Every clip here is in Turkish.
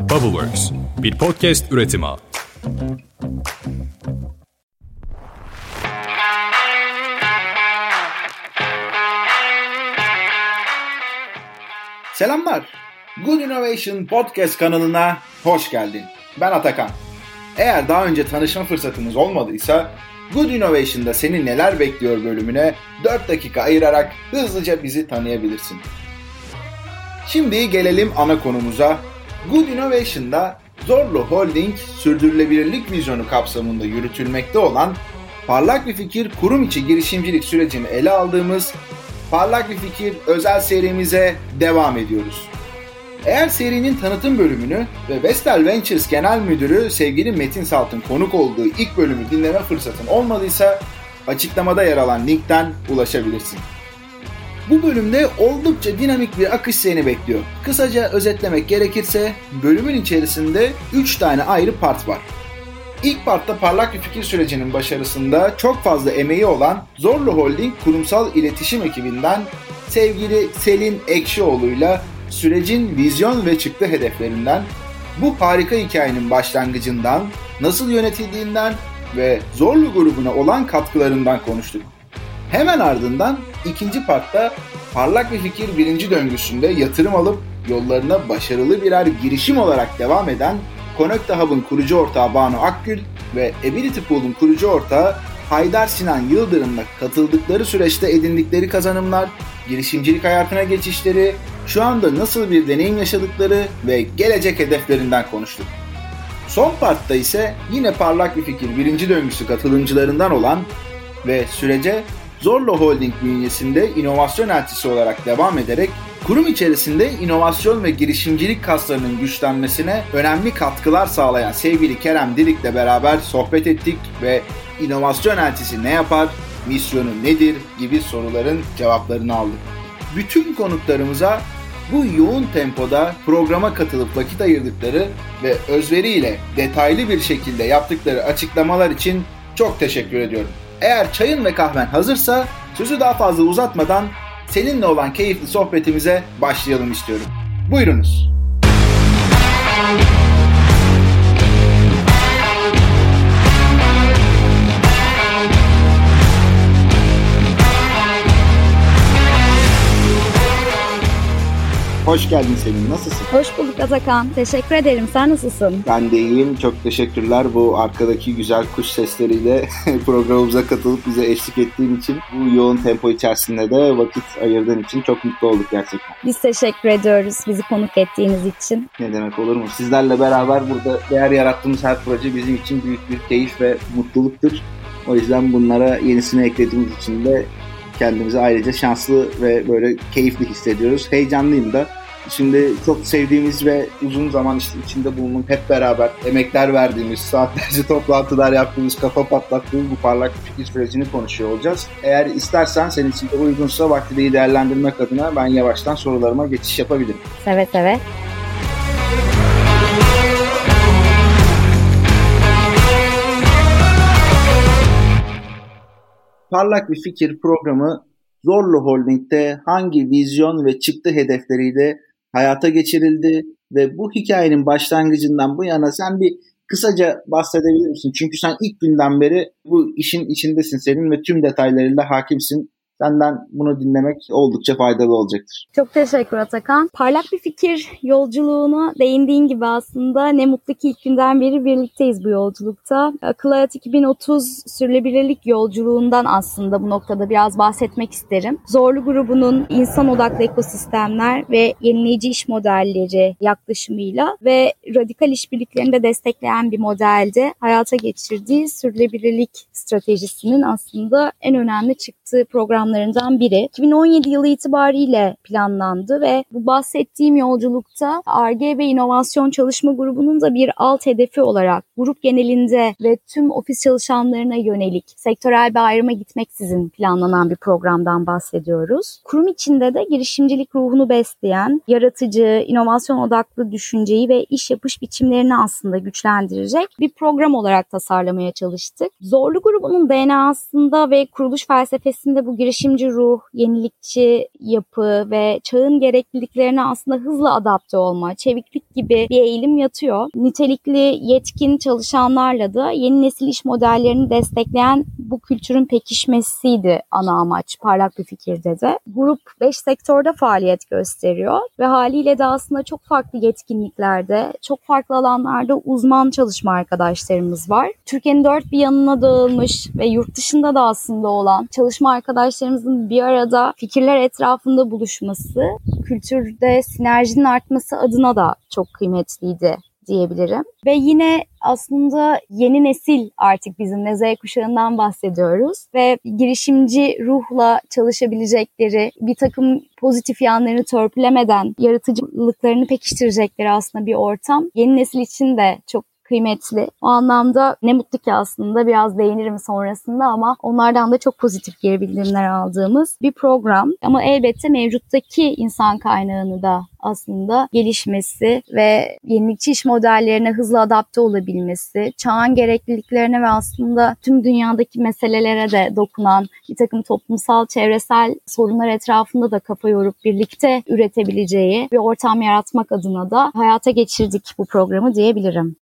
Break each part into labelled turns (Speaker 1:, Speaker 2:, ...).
Speaker 1: Bubbleworks, bir podcast üretimi.
Speaker 2: Selamlar. Good Innovation Podcast kanalına hoş geldin. Ben Atakan. Eğer daha önce tanışma fırsatımız olmadıysa Good Innovation'da seni neler bekliyor bölümüne 4 dakika ayırarak hızlıca bizi tanıyabilirsin. Şimdi gelelim ana konumuza. Good Innovation'da Zorlu Holding sürdürülebilirlik vizyonu kapsamında yürütülmekte olan parlak bir fikir kurum içi girişimcilik sürecini ele aldığımız Parlak bir fikir özel serimize devam ediyoruz. Eğer serinin tanıtım bölümünü ve Vestel Ventures Genel Müdürü sevgili Metin Salt'ın konuk olduğu ilk bölümü dinleme fırsatın olmadıysa açıklamada yer alan linkten ulaşabilirsin. Bu bölümde oldukça dinamik bir akış seni bekliyor. Kısaca özetlemek gerekirse bölümün içerisinde 3 tane ayrı part var. İlk partta parlak bir fikir sürecinin başarısında çok fazla emeği olan Zorlu Holding kurumsal iletişim ekibinden sevgili Selin Ekşioğlu'yla sürecin vizyon ve çıktı hedeflerinden, bu harika hikayenin başlangıcından, nasıl yönetildiğinden ve Zorlu grubuna olan katkılarından konuştuk. Hemen ardından ikinci partta parlak bir fikir birinci döngüsünde yatırım alıp yollarına başarılı birer girişim olarak devam eden Connecta Hub'ın kurucu ortağı Banu Akgül ve Ability Pool'un kurucu ortağı Haydar Sinan Yıldırım'la katıldıkları süreçte edindikleri kazanımlar, girişimcilik hayatına geçişleri, şu anda nasıl bir deneyim yaşadıkları ve gelecek hedeflerinden konuştuk. Son partta ise yine parlak bir fikir birinci döngüsü katılımcılarından olan ve sürece Zorlo Holding bünyesinde inovasyon elçisi olarak devam ederek kurum içerisinde inovasyon ve girişimcilik kaslarının güçlenmesine önemli katkılar sağlayan sevgili Kerem Dirik'le beraber sohbet ettik ve inovasyon elçisi ne yapar, misyonu nedir gibi soruların cevaplarını aldık. Bütün konuklarımıza bu yoğun tempoda programa katılıp vakit ayırdıkları ve özveriyle detaylı bir şekilde yaptıkları açıklamalar için çok teşekkür ediyorum. Eğer çayın ve kahven hazırsa sözü daha fazla uzatmadan seninle olan keyifli sohbetimize başlayalım istiyorum. Buyurunuz. Hoş geldin Selin. Nasılsın?
Speaker 3: Hoş bulduk Atakan. Teşekkür ederim. Sen nasılsın?
Speaker 2: Ben de iyiyim. Çok teşekkürler bu arkadaki güzel kuş sesleriyle programımıza katılıp bize eşlik ettiğin için. Bu yoğun tempo içerisinde de vakit ayırdığın için çok mutlu olduk gerçekten.
Speaker 3: Biz teşekkür ediyoruz bizi konuk ettiğiniz için.
Speaker 2: Ne demek olur mu? Sizlerle beraber burada değer yarattığımız her proje bizim için büyük bir keyif ve mutluluktur. O yüzden bunlara yenisini eklediğimiz için de kendimizi ayrıca şanslı ve böyle keyifli hissediyoruz. Heyecanlıyım da. Şimdi çok sevdiğimiz ve uzun zaman işte içinde bulunup hep beraber emekler verdiğimiz, saatlerce toplantılar yaptığımız, kafa patlattığımız bu parlak fikir sürecini konuşuyor olacağız. Eğer istersen senin için de uygunsa vakti değerlendirmek adına ben yavaştan sorularıma geçiş yapabilirim.
Speaker 3: Seve seve.
Speaker 2: Parlak bir fikir programı Zorlu Holding'de hangi vizyon ve çıktı hedefleriyle hayata geçirildi ve bu hikayenin başlangıcından bu yana sen bir kısaca bahsedebilir misin? Çünkü sen ilk günden beri bu işin içindesin senin ve tüm detaylarıyla hakimsin. Senden bunu dinlemek oldukça faydalı olacaktır.
Speaker 3: Çok teşekkür Atakan. Parlak bir fikir yolculuğuna değindiğin gibi aslında ne mutlu ki ilk günden beri birlikteyiz bu yolculukta. Akıl Hayat 2030 sürdürülebilirlik yolculuğundan aslında bu noktada biraz bahsetmek isterim. Zorlu grubunun insan odaklı ekosistemler ve yenileyici iş modelleri yaklaşımıyla ve radikal işbirliklerini de destekleyen bir modelde hayata geçirdiği sürdürülebilirlik stratejisinin aslında en önemli çıktığı program programlarından biri. 2017 yılı itibariyle planlandı ve bu bahsettiğim yolculukta ARGE ve İnovasyon Çalışma Grubu'nun da bir alt hedefi olarak grup genelinde ve tüm ofis çalışanlarına yönelik sektörel bir ayrıma gitmeksizin planlanan bir programdan bahsediyoruz. Kurum içinde de girişimcilik ruhunu besleyen, yaratıcı, inovasyon odaklı düşünceyi ve iş yapış biçimlerini aslında güçlendirecek bir program olarak tasarlamaya çalıştık. Zorlu grubunun DNA'sında ve kuruluş felsefesinde bu girişim girişimci ruh, yenilikçi yapı ve çağın gerekliliklerine aslında hızla adapte olma, çeviklik gibi bir eğilim yatıyor. Nitelikli, yetkin çalışanlarla da yeni nesil iş modellerini destekleyen bu kültürün pekişmesiydi ana amaç parlak bir fikirde de. Grup 5 sektörde faaliyet gösteriyor ve haliyle de aslında çok farklı yetkinliklerde, çok farklı alanlarda uzman çalışma arkadaşlarımız var. Türkiye'nin dört bir yanına dağılmış ve yurt dışında da aslında olan çalışma arkadaşlarımızın bir arada fikirler etrafında buluşması, kültürde sinerjinin artması adına da çok kıymetliydi diyebilirim. Ve yine aslında yeni nesil artık bizimle Z kuşağından bahsediyoruz ve girişimci ruhla çalışabilecekleri bir takım pozitif yanlarını törpülemeden yaratıcılıklarını pekiştirecekleri aslında bir ortam. Yeni nesil için de çok kıymetli. O anlamda ne mutlu ki aslında biraz değinirim sonrasında ama onlardan da çok pozitif geri bildirimler aldığımız bir program. Ama elbette mevcuttaki insan kaynağını da aslında gelişmesi ve yenilikçi iş modellerine hızlı adapte olabilmesi, çağın gerekliliklerine ve aslında tüm dünyadaki meselelere de dokunan bir takım toplumsal, çevresel sorunlar etrafında da kafa yorup birlikte üretebileceği bir ortam yaratmak adına da hayata geçirdik bu programı diyebilirim.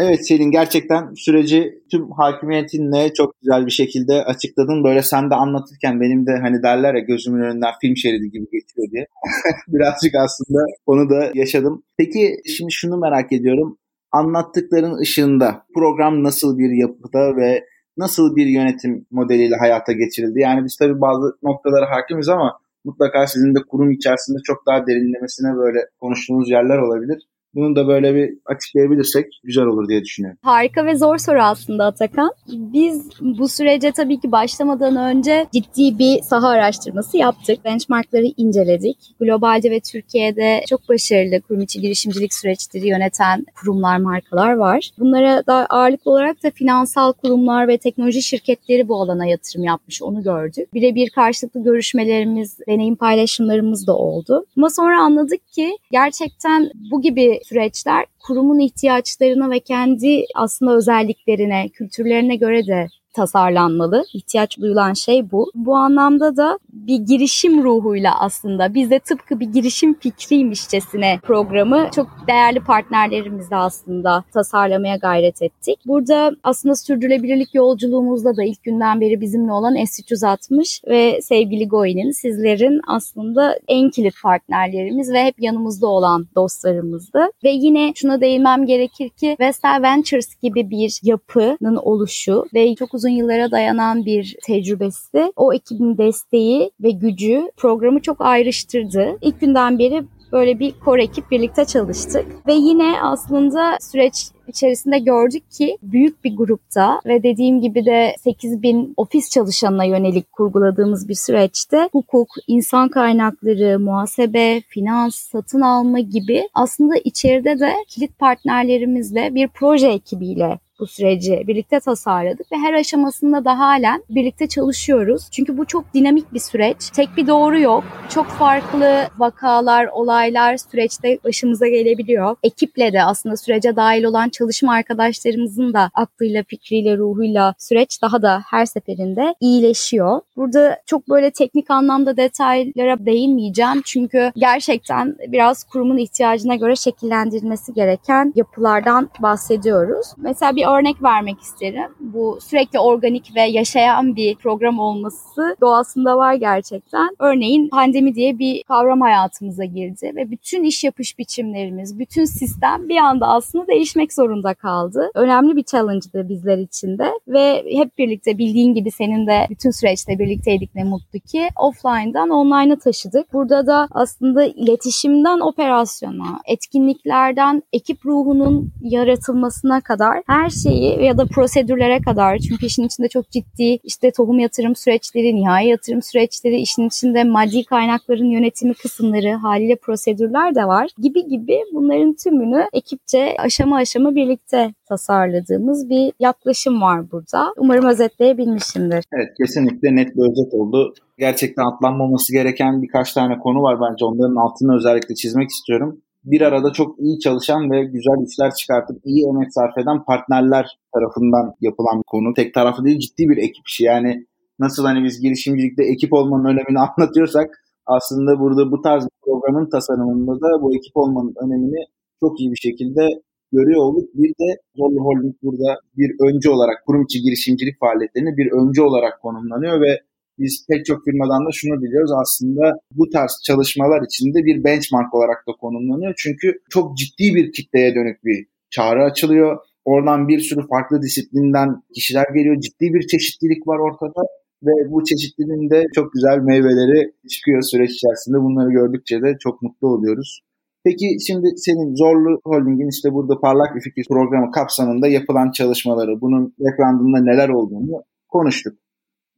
Speaker 2: Evet Selin gerçekten süreci tüm hakimiyetinle çok güzel bir şekilde açıkladın. Böyle sen de anlatırken benim de hani derler ya gözümün önünden film şeridi gibi geçiyor diye. Birazcık aslında onu da yaşadım. Peki şimdi şunu merak ediyorum. Anlattıkların ışığında program nasıl bir yapıda ve nasıl bir yönetim modeliyle hayata geçirildi? Yani biz tabii bazı noktalara hakimiz ama mutlaka sizin de kurum içerisinde çok daha derinlemesine böyle konuştuğunuz yerler olabilir. Bunu da böyle bir açıklayabilirsek güzel olur diye düşünüyorum.
Speaker 3: Harika ve zor soru aslında Atakan. Biz bu sürece tabii ki başlamadan önce ciddi bir saha araştırması yaptık. Benchmarkları inceledik. Globalde ve Türkiye'de çok başarılı kurum içi girişimcilik süreçleri yöneten kurumlar, markalar var. Bunlara da ağırlıklı olarak da finansal kurumlar ve teknoloji şirketleri bu alana yatırım yapmış. Onu gördük. Birebir karşılıklı görüşmelerimiz, deneyim paylaşımlarımız da oldu. Ama sonra anladık ki gerçekten bu gibi süreçler kurumun ihtiyaçlarına ve kendi aslında özelliklerine, kültürlerine göre de tasarlanmalı. İhtiyaç duyulan şey bu. Bu anlamda da bir girişim ruhuyla aslında biz de tıpkı bir girişim fikriymişçesine programı çok değerli partnerlerimizle aslında tasarlamaya gayret ettik. Burada aslında sürdürülebilirlik yolculuğumuzda da ilk günden beri bizimle olan S360 ve sevgili Goin'in sizlerin aslında en kilit partnerlerimiz ve hep yanımızda olan dostlarımızdı. Ve yine şuna değinmem gerekir ki Vestel Ventures gibi bir yapının oluşu ve çok uzun yıllara dayanan bir tecrübesi. O ekibin desteği ve gücü programı çok ayrıştırdı. İlk günden beri böyle bir kor ekip birlikte çalıştık. Ve yine aslında süreç içerisinde gördük ki büyük bir grupta ve dediğim gibi de 8 bin ofis çalışanına yönelik kurguladığımız bir süreçte hukuk, insan kaynakları, muhasebe, finans, satın alma gibi aslında içeride de kilit partnerlerimizle bir proje ekibiyle bu süreci birlikte tasarladık ve her aşamasında da halen birlikte çalışıyoruz. Çünkü bu çok dinamik bir süreç. Tek bir doğru yok. Çok farklı vakalar, olaylar süreçte başımıza gelebiliyor. Ekiple de aslında sürece dahil olan çalışma arkadaşlarımızın da aklıyla, fikriyle, ruhuyla süreç daha da her seferinde iyileşiyor. Burada çok böyle teknik anlamda detaylara değinmeyeceğim. Çünkü gerçekten biraz kurumun ihtiyacına göre şekillendirilmesi gereken yapılardan bahsediyoruz. Mesela bir örnek vermek isterim. Bu sürekli organik ve yaşayan bir program olması doğasında var gerçekten. Örneğin pandemi diye bir kavram hayatımıza girdi ve bütün iş yapış biçimlerimiz, bütün sistem bir anda aslında değişmek zorunda kaldı. Önemli bir challenge'dı bizler için de ve hep birlikte bildiğin gibi senin de bütün süreçte birlikteydik ne mutlu ki offline'dan online'a taşıdık. Burada da aslında iletişimden operasyona, etkinliklerden ekip ruhunun yaratılmasına kadar her şeyi ya da prosedürlere kadar çünkü işin içinde çok ciddi işte tohum yatırım süreçleri, nihai yatırım süreçleri, işin içinde maddi kaynakların yönetimi kısımları, haliyle prosedürler de var gibi gibi bunların tümünü ekipçe aşama aşama birlikte tasarladığımız bir yaklaşım var burada. Umarım özetleyebilmişimdir.
Speaker 2: Evet kesinlikle net bir özet oldu. Gerçekten atlanmaması gereken birkaç tane konu var bence onların altını özellikle çizmek istiyorum bir arada çok iyi çalışan ve güzel işler çıkartıp iyi emek sarf eden partnerler tarafından yapılan konu. Tek taraflı değil ciddi bir ekip işi. Yani nasıl hani biz girişimcilikte ekip olmanın önemini anlatıyorsak aslında burada bu tarz bir programın tasarımında da bu ekip olmanın önemini çok iyi bir şekilde görüyor olduk. Bir de Zorlu Holding burada bir öncü olarak kurum içi girişimcilik faaliyetlerini bir öncü olarak konumlanıyor ve biz pek çok firmadan da şunu biliyoruz aslında bu tarz çalışmalar içinde bir benchmark olarak da konumlanıyor. Çünkü çok ciddi bir kitleye dönük bir çağrı açılıyor. Oradan bir sürü farklı disiplinden kişiler geliyor. Ciddi bir çeşitlilik var ortada ve bu çeşitliliğin de çok güzel meyveleri çıkıyor süreç içerisinde. Bunları gördükçe de çok mutlu oluyoruz. Peki şimdi senin Zorlu Holding'in işte burada Parlak Bir Fikir programı kapsamında yapılan çalışmaları, bunun background'ında neler olduğunu konuştuk.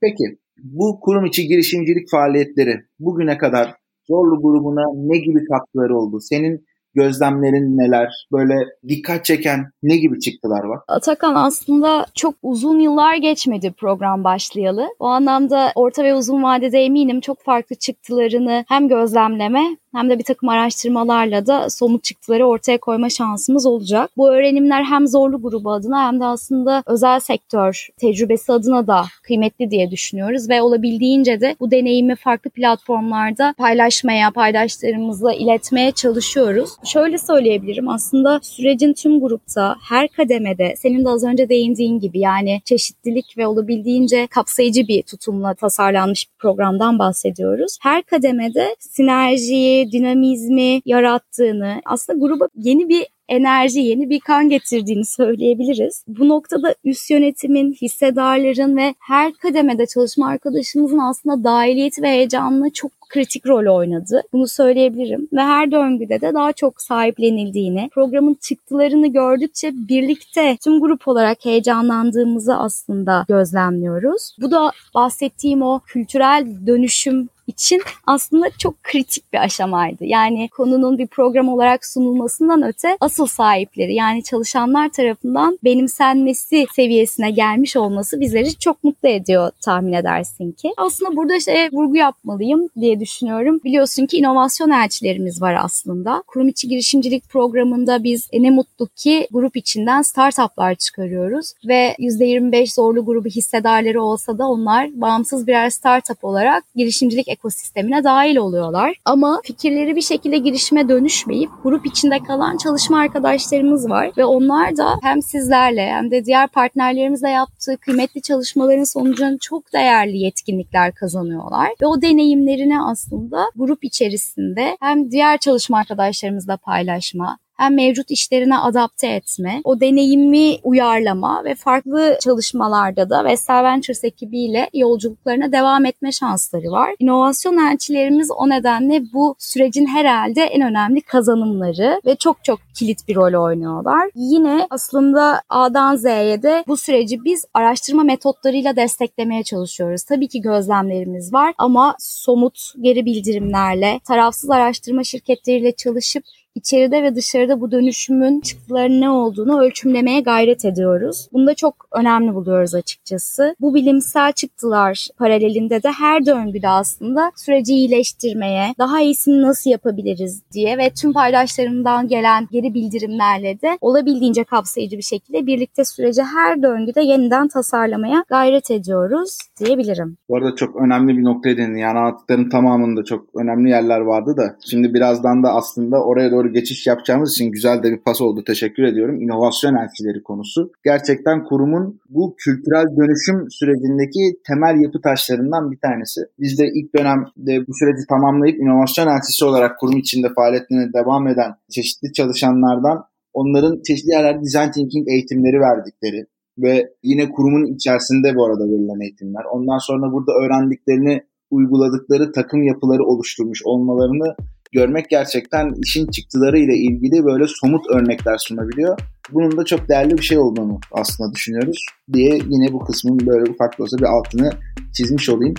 Speaker 2: Peki bu kurum içi girişimcilik faaliyetleri bugüne kadar Zorlu grubuna ne gibi katkıları oldu? Senin gözlemlerin neler? Böyle dikkat çeken ne gibi çıktılar var?
Speaker 3: Atakan aslında çok uzun yıllar geçmedi program başlayalı. O anlamda orta ve uzun vadede eminim çok farklı çıktılarını hem gözlemleme hem de bir takım araştırmalarla da somut çıktıları ortaya koyma şansımız olacak. Bu öğrenimler hem zorlu grubu adına hem de aslında özel sektör tecrübesi adına da kıymetli diye düşünüyoruz ve olabildiğince de bu deneyimi farklı platformlarda paylaşmaya, paydaşlarımızla iletmeye çalışıyoruz. Şöyle söyleyebilirim aslında sürecin tüm grupta her kademede senin de az önce değindiğin gibi yani çeşitlilik ve olabildiğince kapsayıcı bir tutumla tasarlanmış bir programdan bahsediyoruz. Her kademede sinerjiyi, dinamizmi yarattığını, aslında gruba yeni bir enerji, yeni bir kan getirdiğini söyleyebiliriz. Bu noktada üst yönetimin, hissedarların ve her kademede çalışma arkadaşımızın aslında dahiliyeti ve heyecanını çok kritik rol oynadı. Bunu söyleyebilirim. Ve her döngüde de daha çok sahiplenildiğini, programın çıktılarını gördükçe birlikte tüm grup olarak heyecanlandığımızı aslında gözlemliyoruz. Bu da bahsettiğim o kültürel dönüşüm için aslında çok kritik bir aşamaydı. Yani konunun bir program olarak sunulmasından öte asıl sahipleri yani çalışanlar tarafından benimsenmesi seviyesine gelmiş olması bizleri çok mutlu ediyor tahmin edersin ki. Aslında burada şey vurgu yapmalıyım diye düşünüyorum. Biliyorsun ki inovasyon elçilerimiz var aslında. Kurum içi girişimcilik programında biz e, ne mutlu ki grup içinden startuplar çıkarıyoruz ve %25 zorlu grubu hissedarları olsa da onlar bağımsız birer startup olarak girişimcilik ekosistemine dahil oluyorlar. Ama fikirleri bir şekilde girişime dönüşmeyip grup içinde kalan çalışma arkadaşlarımız var ve onlar da hem sizlerle hem de diğer partnerlerimizle yaptığı kıymetli çalışmaların sonucunda çok değerli yetkinlikler kazanıyorlar ve o deneyimlerini aslında grup içerisinde hem diğer çalışma arkadaşlarımızla paylaşma hem mevcut işlerine adapte etme, o deneyimi uyarlama ve farklı çalışmalarda da Vestel Ventures ekibiyle yolculuklarına devam etme şansları var. İnovasyon elçilerimiz o nedenle bu sürecin herhalde en önemli kazanımları ve çok çok kilit bir rol oynuyorlar. Yine aslında A'dan Z'ye de bu süreci biz araştırma metotlarıyla desteklemeye çalışıyoruz. Tabii ki gözlemlerimiz var ama somut geri bildirimlerle, tarafsız araştırma şirketleriyle çalışıp içeride ve dışarıda bu dönüşümün çıktıları ne olduğunu ölçümlemeye gayret ediyoruz. Bunu da çok önemli buluyoruz açıkçası. Bu bilimsel çıktılar paralelinde de her döngüde aslında süreci iyileştirmeye, daha iyisini nasıl yapabiliriz diye ve tüm paydaşlarımdan gelen geri bildirimlerle de olabildiğince kapsayıcı bir şekilde birlikte süreci her döngüde yeniden tasarlamaya gayret ediyoruz diyebilirim.
Speaker 2: Bu arada çok önemli bir noktaya. Yani anlattıkların tamamında çok önemli yerler vardı da şimdi birazdan da aslında oraya doğru doğru geçiş yapacağımız için güzel de bir pas oldu. Teşekkür ediyorum. İnovasyon elçileri konusu. Gerçekten kurumun bu kültürel dönüşüm sürecindeki temel yapı taşlarından bir tanesi. Biz de ilk dönemde bu süreci tamamlayıp inovasyon elçisi olarak kurum içinde faaliyetlerine devam eden çeşitli çalışanlardan onların çeşitli yerlerde design thinking eğitimleri verdikleri ve yine kurumun içerisinde bu arada verilen eğitimler. Ondan sonra burada öğrendiklerini uyguladıkları takım yapıları oluşturmuş olmalarını görmek gerçekten işin çıktıları ile ilgili böyle somut örnekler sunabiliyor. Bunun da çok değerli bir şey olduğunu aslında düşünüyoruz diye yine bu kısmın böyle ufak da olsa bir altını çizmiş olayım.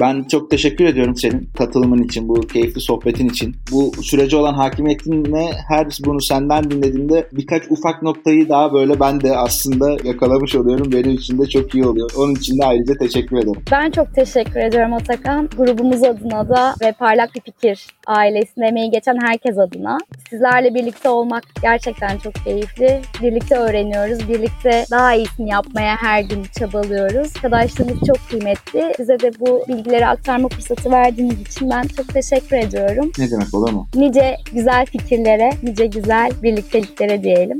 Speaker 2: Ben çok teşekkür ediyorum senin katılımın için, bu keyifli sohbetin için. Bu sürece olan hakimiyetinle her bunu senden dinlediğimde birkaç ufak noktayı daha böyle ben de aslında yakalamış oluyorum. Benim için de çok iyi oluyor. Onun için de ayrıca teşekkür ederim.
Speaker 3: Ben çok teşekkür ediyorum Atakan. Grubumuz adına da ve Parlak Bir Fikir ailesinde emeği geçen herkes adına. Sizlerle birlikte olmak gerçekten çok keyifli. Birlikte öğreniyoruz. Birlikte daha iyisini yapmaya her gün çabalıyoruz. Arkadaşlığımız çok kıymetli. Size de bu bilgileri aktarma fırsatı verdiğiniz için ben çok teşekkür ediyorum.
Speaker 2: Ne demek olur mu?
Speaker 3: Nice güzel fikirlere, nice güzel birlikteliklere diyelim.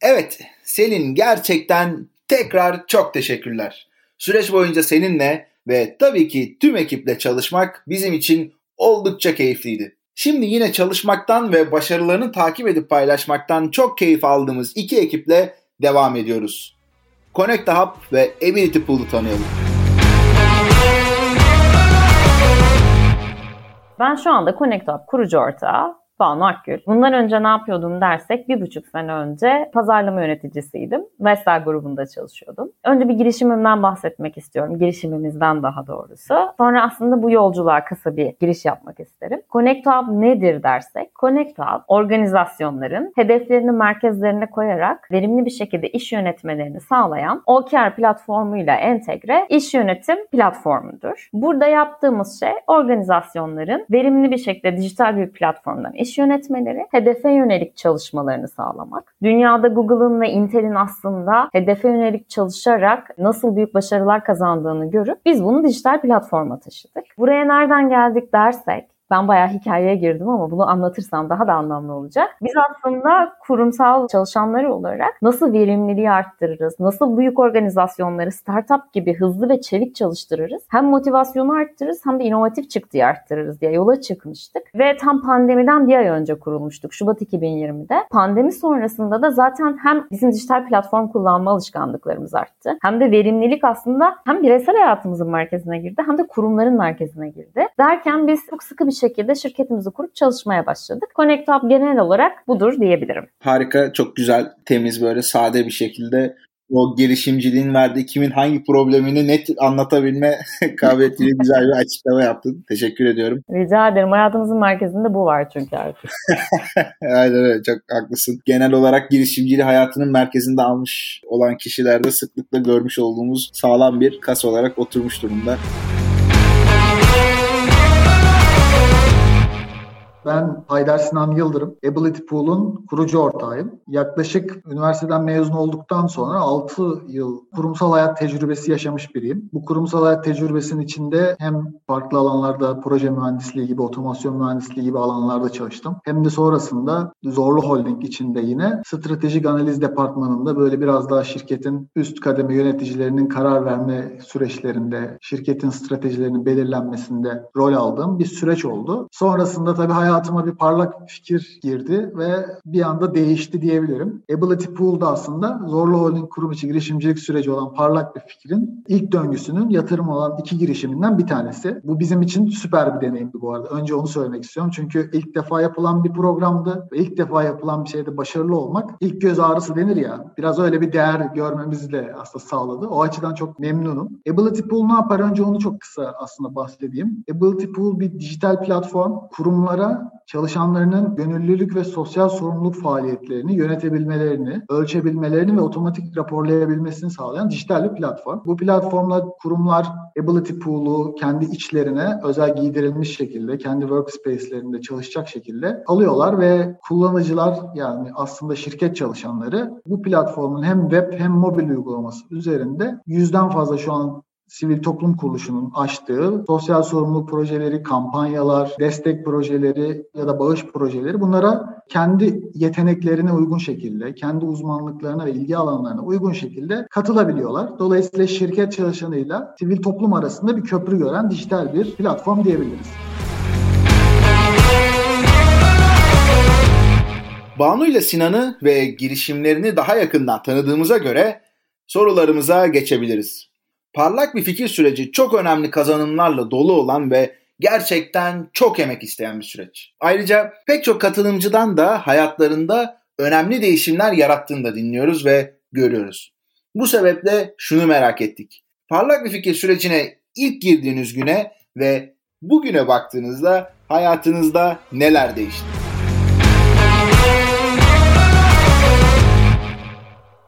Speaker 2: Evet, Selin gerçekten tekrar çok teşekkürler. Süreç boyunca seninle ve tabii ki tüm ekiple çalışmak bizim için oldukça keyifliydi. Şimdi yine çalışmaktan ve başarılarını takip edip paylaşmaktan çok keyif aldığımız iki ekiple devam ediyoruz. Connect Hub ve Ability Pool'u tanıyalım.
Speaker 4: Ben şu anda Connect Hub kurucu ortağı Banu Akgül. Bundan önce ne yapıyordum dersek bir buçuk sene önce pazarlama yöneticisiydim. Vestel grubunda çalışıyordum. Önce bir girişimimden bahsetmek istiyorum. Girişimimizden daha doğrusu. Sonra aslında bu yolculuğa kısa bir giriş yapmak isterim. Connect Hub nedir dersek? Connect Hub organizasyonların hedeflerini merkezlerine koyarak verimli bir şekilde iş yönetmelerini sağlayan OKR platformuyla entegre iş yönetim platformudur. Burada yaptığımız şey organizasyonların verimli bir şekilde dijital bir platformdan iş yönetmeleri, hedefe yönelik çalışmalarını sağlamak. Dünyada Google'ın ve Intel'in aslında hedefe yönelik çalışarak nasıl büyük başarılar kazandığını görüp biz bunu dijital platforma taşıdık. Buraya nereden geldik dersek ben bayağı hikayeye girdim ama bunu anlatırsam daha da anlamlı olacak. Biz aslında kurumsal çalışanları olarak nasıl verimliliği arttırırız, nasıl büyük organizasyonları startup gibi hızlı ve çevik çalıştırırız, hem motivasyonu arttırırız hem de inovatif çıktıyı arttırırız diye yola çıkmıştık. Ve tam pandemiden bir ay önce kurulmuştuk Şubat 2020'de. Pandemi sonrasında da zaten hem bizim dijital platform kullanma alışkanlıklarımız arttı hem de verimlilik aslında hem bireysel hayatımızın merkezine girdi hem de kurumların merkezine girdi. Derken biz çok sıkı bir şekilde şirketimizi kurup çalışmaya başladık. Connect Hub genel olarak budur diyebilirim.
Speaker 2: Harika, çok güzel, temiz böyle sade bir şekilde o girişimciliğin verdiği kimin hangi problemini net anlatabilme kabiliyetiyle güzel bir açıklama yaptın. Teşekkür ediyorum.
Speaker 4: Rica ederim. Hayatımızın merkezinde bu var çünkü artık.
Speaker 2: Aynen öyle. Çok haklısın. Genel olarak girişimciliği hayatının merkezinde almış olan kişilerde sıklıkla görmüş olduğumuz sağlam bir kas olarak oturmuş durumda.
Speaker 5: Ben Haydar Sinan Yıldırım, Ability Pool'un kurucu ortağıyım. Yaklaşık üniversiteden mezun olduktan sonra 6 yıl kurumsal hayat tecrübesi yaşamış biriyim. Bu kurumsal hayat tecrübesinin içinde hem farklı alanlarda proje mühendisliği gibi, otomasyon mühendisliği gibi alanlarda çalıştım. Hem de sonrasında Zorlu Holding içinde yine stratejik analiz departmanında böyle biraz daha şirketin üst kademe yöneticilerinin karar verme süreçlerinde, şirketin stratejilerinin belirlenmesinde rol aldığım bir süreç oldu. Sonrasında tabii hayat hayatıma bir parlak fikir girdi ve bir anda değişti diyebilirim. Ability Pool'da aslında Zorlu Holding kurum içi girişimcilik süreci olan parlak bir fikrin ilk döngüsünün yatırım olan iki girişiminden bir tanesi. Bu bizim için süper bir deneyimdi bu arada. Önce onu söylemek istiyorum. Çünkü ilk defa yapılan bir programdı ve ilk defa yapılan bir şeyde başarılı olmak ilk göz ağrısı denir ya. Biraz öyle bir değer görmemizi de aslında sağladı. O açıdan çok memnunum. Ability Pool ne yapar? Önce onu çok kısa aslında bahsedeyim. Ability Pool bir dijital platform kurumlara çalışanlarının gönüllülük ve sosyal sorumluluk faaliyetlerini yönetebilmelerini, ölçebilmelerini ve otomatik raporlayabilmesini sağlayan dijital bir platform. Bu platformla kurumlar Ability Pool'u kendi içlerine özel giydirilmiş şekilde, kendi workspace'lerinde çalışacak şekilde alıyorlar ve kullanıcılar yani aslında şirket çalışanları bu platformun hem web hem mobil uygulaması üzerinde yüzden fazla şu an sivil toplum kuruluşunun açtığı sosyal sorumluluk projeleri, kampanyalar, destek projeleri ya da bağış projeleri bunlara kendi yeteneklerine uygun şekilde, kendi uzmanlıklarına ve ilgi alanlarına uygun şekilde katılabiliyorlar. Dolayısıyla şirket çalışanıyla sivil toplum arasında bir köprü gören dijital bir platform diyebiliriz.
Speaker 2: Banu ile Sinan'ı ve girişimlerini daha yakından tanıdığımıza göre sorularımıza geçebiliriz. Parlak bir fikir süreci çok önemli kazanımlarla dolu olan ve gerçekten çok emek isteyen bir süreç. Ayrıca pek çok katılımcıdan da hayatlarında önemli değişimler yarattığını da dinliyoruz ve görüyoruz. Bu sebeple şunu merak ettik. Parlak bir fikir sürecine ilk girdiğiniz güne ve bugüne baktığınızda hayatınızda neler değişti?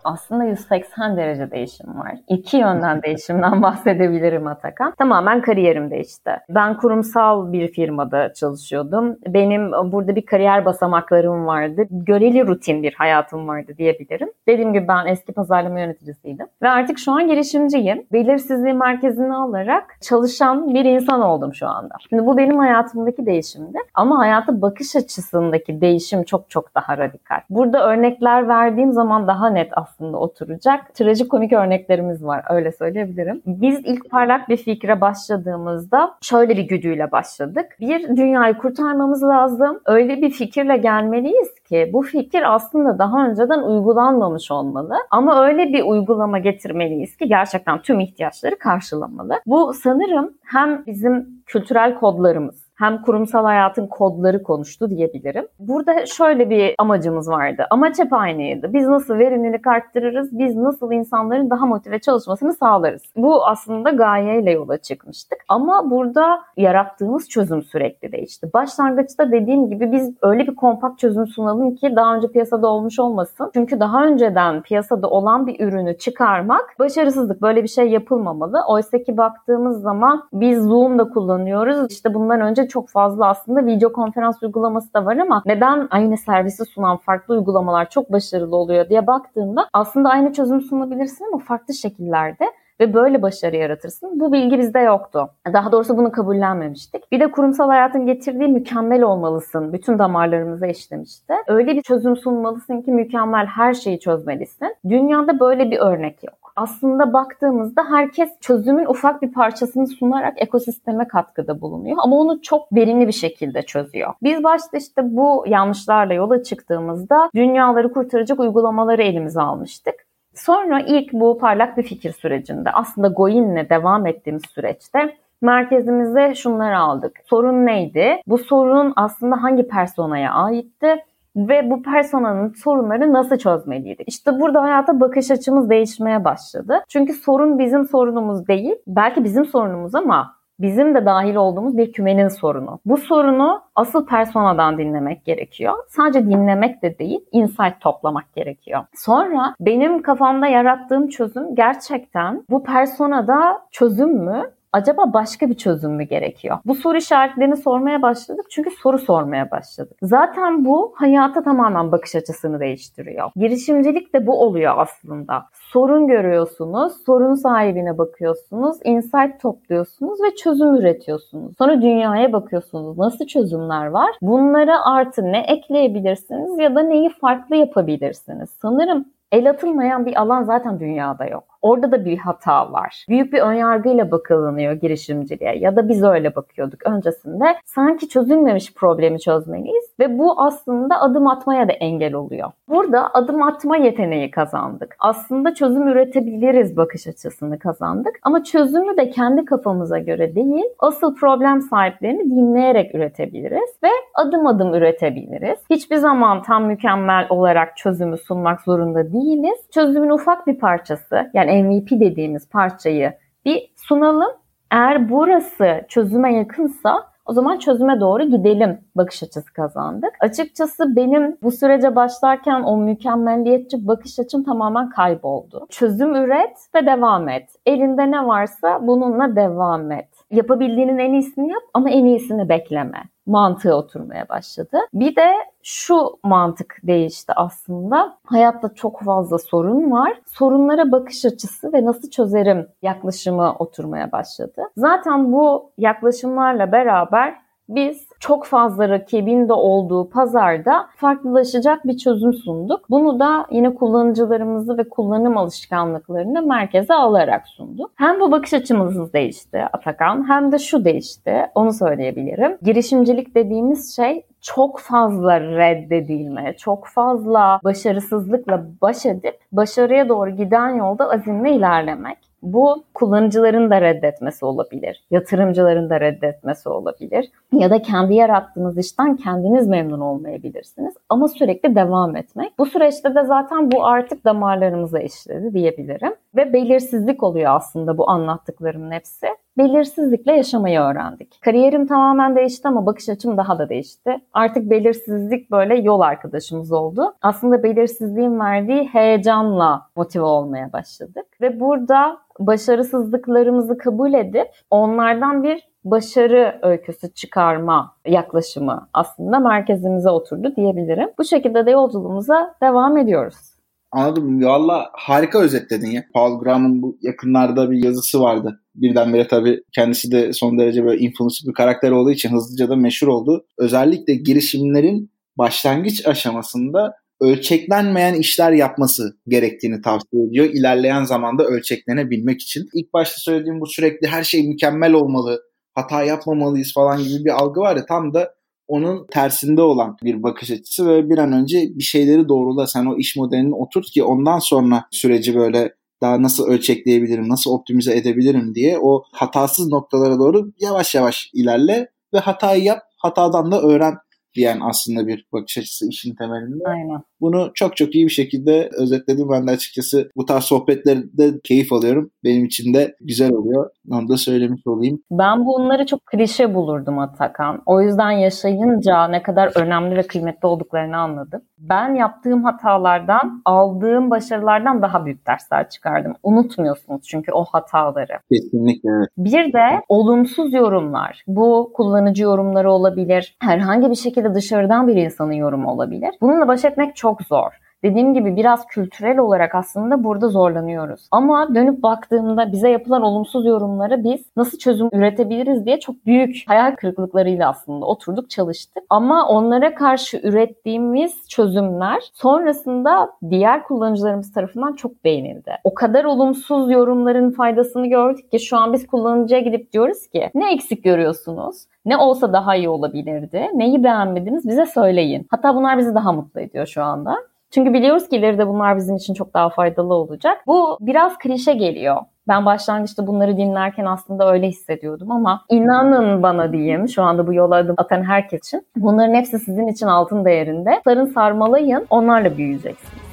Speaker 4: Aslında 180 derece değişim var. İki yönden değişimden bahsedebilirim Atakan. Tamamen kariyerim değişti. Ben kurumsal bir firmada çalışıyordum. Benim burada bir kariyer basamaklarım vardı. Göreli rutin bir hayatım vardı diyebilirim. Dediğim gibi ben eski pazarlama yöneticisiydim. Ve artık şu an girişimciyim. Belirsizliği merkezine alarak çalışan bir insan oldum şu anda. Şimdi bu benim hayatımdaki değişimdi. Ama hayata bakış açısındaki değişim çok çok daha radikal. Burada örnekler verdiğim zaman daha net aslında aslında oturacak. Trajikomik örneklerimiz var öyle söyleyebilirim. Biz ilk parlak bir fikre başladığımızda şöyle bir güdüyle başladık. Bir, dünyayı kurtarmamız lazım. Öyle bir fikirle gelmeliyiz ki bu fikir aslında daha önceden uygulanmamış olmalı. Ama öyle bir uygulama getirmeliyiz ki gerçekten tüm ihtiyaçları karşılamalı. Bu sanırım hem bizim kültürel kodlarımız hem kurumsal hayatın kodları konuştu diyebilirim. Burada şöyle bir amacımız vardı. Amaç hep aynıydı. Biz nasıl verimlilik arttırırız, biz nasıl insanların daha motive çalışmasını sağlarız. Bu aslında gayeyle yola çıkmıştık. Ama burada yarattığımız çözüm sürekli değişti. Başlangıçta dediğim gibi biz öyle bir kompakt çözüm sunalım ki daha önce piyasada olmuş olmasın. Çünkü daha önceden piyasada olan bir ürünü çıkarmak başarısızlık. Böyle bir şey yapılmamalı. Oysa ki baktığımız zaman biz Zoom'da kullanıyoruz. İşte bundan önce çok fazla aslında video konferans uygulaması da var ama neden aynı servisi sunan farklı uygulamalar çok başarılı oluyor diye baktığımda aslında aynı çözüm sunabilirsin ama farklı şekillerde ve böyle başarı yaratırsın. Bu bilgi bizde yoktu. Daha doğrusu bunu kabullenmemiştik. Bir de kurumsal hayatın getirdiği mükemmel olmalısın. Bütün damarlarımıza işlemişti. Öyle bir çözüm sunmalısın ki mükemmel her şeyi çözmelisin. Dünyada böyle bir örnek yok aslında baktığımızda herkes çözümün ufak bir parçasını sunarak ekosisteme katkıda bulunuyor ama onu çok verimli bir şekilde çözüyor. Biz başta işte bu yanlışlarla yola çıktığımızda dünyaları kurtaracak uygulamaları elimize almıştık. Sonra ilk bu parlak bir fikir sürecinde aslında Goin'le devam ettiğimiz süreçte merkezimize şunları aldık. Sorun neydi? Bu sorun aslında hangi personaya aitti? Ve bu personanın sorunları nasıl çözmeliydi? İşte burada hayata bakış açımız değişmeye başladı. Çünkü sorun bizim sorunumuz değil. Belki bizim sorunumuz ama bizim de dahil olduğumuz bir kümenin sorunu. Bu sorunu asıl personadan dinlemek gerekiyor. Sadece dinlemek de değil, insight toplamak gerekiyor. Sonra benim kafamda yarattığım çözüm gerçekten bu personada çözüm mü acaba başka bir çözüm mü gerekiyor? Bu soru işaretlerini sormaya başladık çünkü soru sormaya başladık. Zaten bu hayata tamamen bakış açısını değiştiriyor. Girişimcilik de bu oluyor aslında. Sorun görüyorsunuz, sorun sahibine bakıyorsunuz, insight topluyorsunuz ve çözüm üretiyorsunuz. Sonra dünyaya bakıyorsunuz. Nasıl çözümler var? Bunlara artı ne ekleyebilirsiniz ya da neyi farklı yapabilirsiniz? Sanırım el atılmayan bir alan zaten dünyada yok. Orada da bir hata var. Büyük bir önyargıyla bakılınıyor girişimciliğe ya da biz öyle bakıyorduk öncesinde. Sanki çözülmemiş problemi çözmeliyiz ve bu aslında adım atmaya da engel oluyor. Burada adım atma yeteneği kazandık. Aslında çözüm üretebiliriz bakış açısını kazandık ama çözümü de kendi kafamıza göre değil, asıl problem sahiplerini dinleyerek üretebiliriz ve adım adım üretebiliriz. Hiçbir zaman tam mükemmel olarak çözümü sunmak zorunda değiliz. Çözümün ufak bir parçası yani MVP dediğimiz parçayı bir sunalım. Eğer burası çözüme yakınsa o zaman çözüme doğru gidelim bakış açısı kazandık. Açıkçası benim bu sürece başlarken o mükemmelliyetçi bakış açım tamamen kayboldu. Çözüm üret ve devam et. Elinde ne varsa bununla devam et. Yapabildiğinin en iyisini yap ama en iyisini bekleme mantığı oturmaya başladı. Bir de şu mantık değişti aslında. Hayatta çok fazla sorun var. Sorunlara bakış açısı ve nasıl çözerim yaklaşımı oturmaya başladı. Zaten bu yaklaşımlarla beraber biz çok fazla rakibin de olduğu pazarda farklılaşacak bir çözüm sunduk. Bunu da yine kullanıcılarımızı ve kullanım alışkanlıklarını merkeze alarak sunduk. Hem bu bakış açımız değişti Atakan hem de şu değişti. Onu söyleyebilirim. Girişimcilik dediğimiz şey çok fazla reddedilme, çok fazla başarısızlıkla baş edip başarıya doğru giden yolda azimle ilerlemek. Bu kullanıcıların da reddetmesi olabilir, yatırımcıların da reddetmesi olabilir ya da kendi yarattığınız işten kendiniz memnun olmayabilirsiniz ama sürekli devam etmek. Bu süreçte de zaten bu artık damarlarımıza işledi diyebilirim ve belirsizlik oluyor aslında bu anlattıklarımın hepsi belirsizlikle yaşamayı öğrendik. Kariyerim tamamen değişti ama bakış açım daha da değişti. Artık belirsizlik böyle yol arkadaşımız oldu. Aslında belirsizliğin verdiği heyecanla motive olmaya başladık. Ve burada başarısızlıklarımızı kabul edip onlardan bir başarı öyküsü çıkarma yaklaşımı aslında merkezimize oturdu diyebilirim. Bu şekilde de yolculuğumuza devam ediyoruz.
Speaker 2: Anladım. Valla harika özetledin ya. Paul Graham'ın bu yakınlarda bir yazısı vardı. Birdenbire tabii kendisi de son derece böyle influencer bir karakter olduğu için hızlıca da meşhur oldu. Özellikle girişimlerin başlangıç aşamasında ölçeklenmeyen işler yapması gerektiğini tavsiye ediyor. İlerleyen zamanda ölçeklenebilmek için. İlk başta söylediğim bu sürekli her şey mükemmel olmalı, hata yapmamalıyız falan gibi bir algı var ya tam da onun tersinde olan bir bakış açısı ve bir an önce bir şeyleri doğrula sen o iş modelini oturt ki ondan sonra süreci böyle daha nasıl ölçekleyebilirim, nasıl optimize edebilirim diye o hatasız noktalara doğru yavaş yavaş ilerle ve hatayı yap, hatadan da öğren diyen aslında bir bakış açısı işin temelinde.
Speaker 4: Aynen.
Speaker 2: Bunu çok çok iyi bir şekilde özetledim. Ben de açıkçası bu tarz sohbetlerde keyif alıyorum. Benim için de güzel oluyor. Onu da söylemiş olayım.
Speaker 4: Ben bunları çok klişe bulurdum Atakan. O yüzden yaşayınca ne kadar önemli ve kıymetli olduklarını anladım. Ben yaptığım hatalardan, aldığım başarılardan daha büyük dersler çıkardım. Unutmuyorsunuz çünkü o hataları.
Speaker 2: Kesinlikle evet.
Speaker 4: Bir de olumsuz yorumlar. Bu kullanıcı yorumları olabilir. Herhangi bir şekilde dışarıdan bir insanın yorumu olabilir. Bununla baş etmek çok zor. Dediğim gibi biraz kültürel olarak aslında burada zorlanıyoruz. Ama dönüp baktığımda bize yapılan olumsuz yorumları biz nasıl çözüm üretebiliriz diye çok büyük hayal kırıklıklarıyla aslında oturduk çalıştık. Ama onlara karşı ürettiğimiz çözümler sonrasında diğer kullanıcılarımız tarafından çok beğenildi. O kadar olumsuz yorumların faydasını gördük ki şu an biz kullanıcıya gidip diyoruz ki ne eksik görüyorsunuz? Ne olsa daha iyi olabilirdi. Neyi beğenmediniz bize söyleyin. Hatta bunlar bizi daha mutlu ediyor şu anda. Çünkü biliyoruz ki ileride bunlar bizim için çok daha faydalı olacak. Bu biraz klişe geliyor. Ben başlangıçta bunları dinlerken aslında öyle hissediyordum ama inanın bana diyeyim şu anda bu yola adım atan herkes için bunların hepsi sizin için altın değerinde. Sarın sarmalayın onlarla büyüyeceksiniz.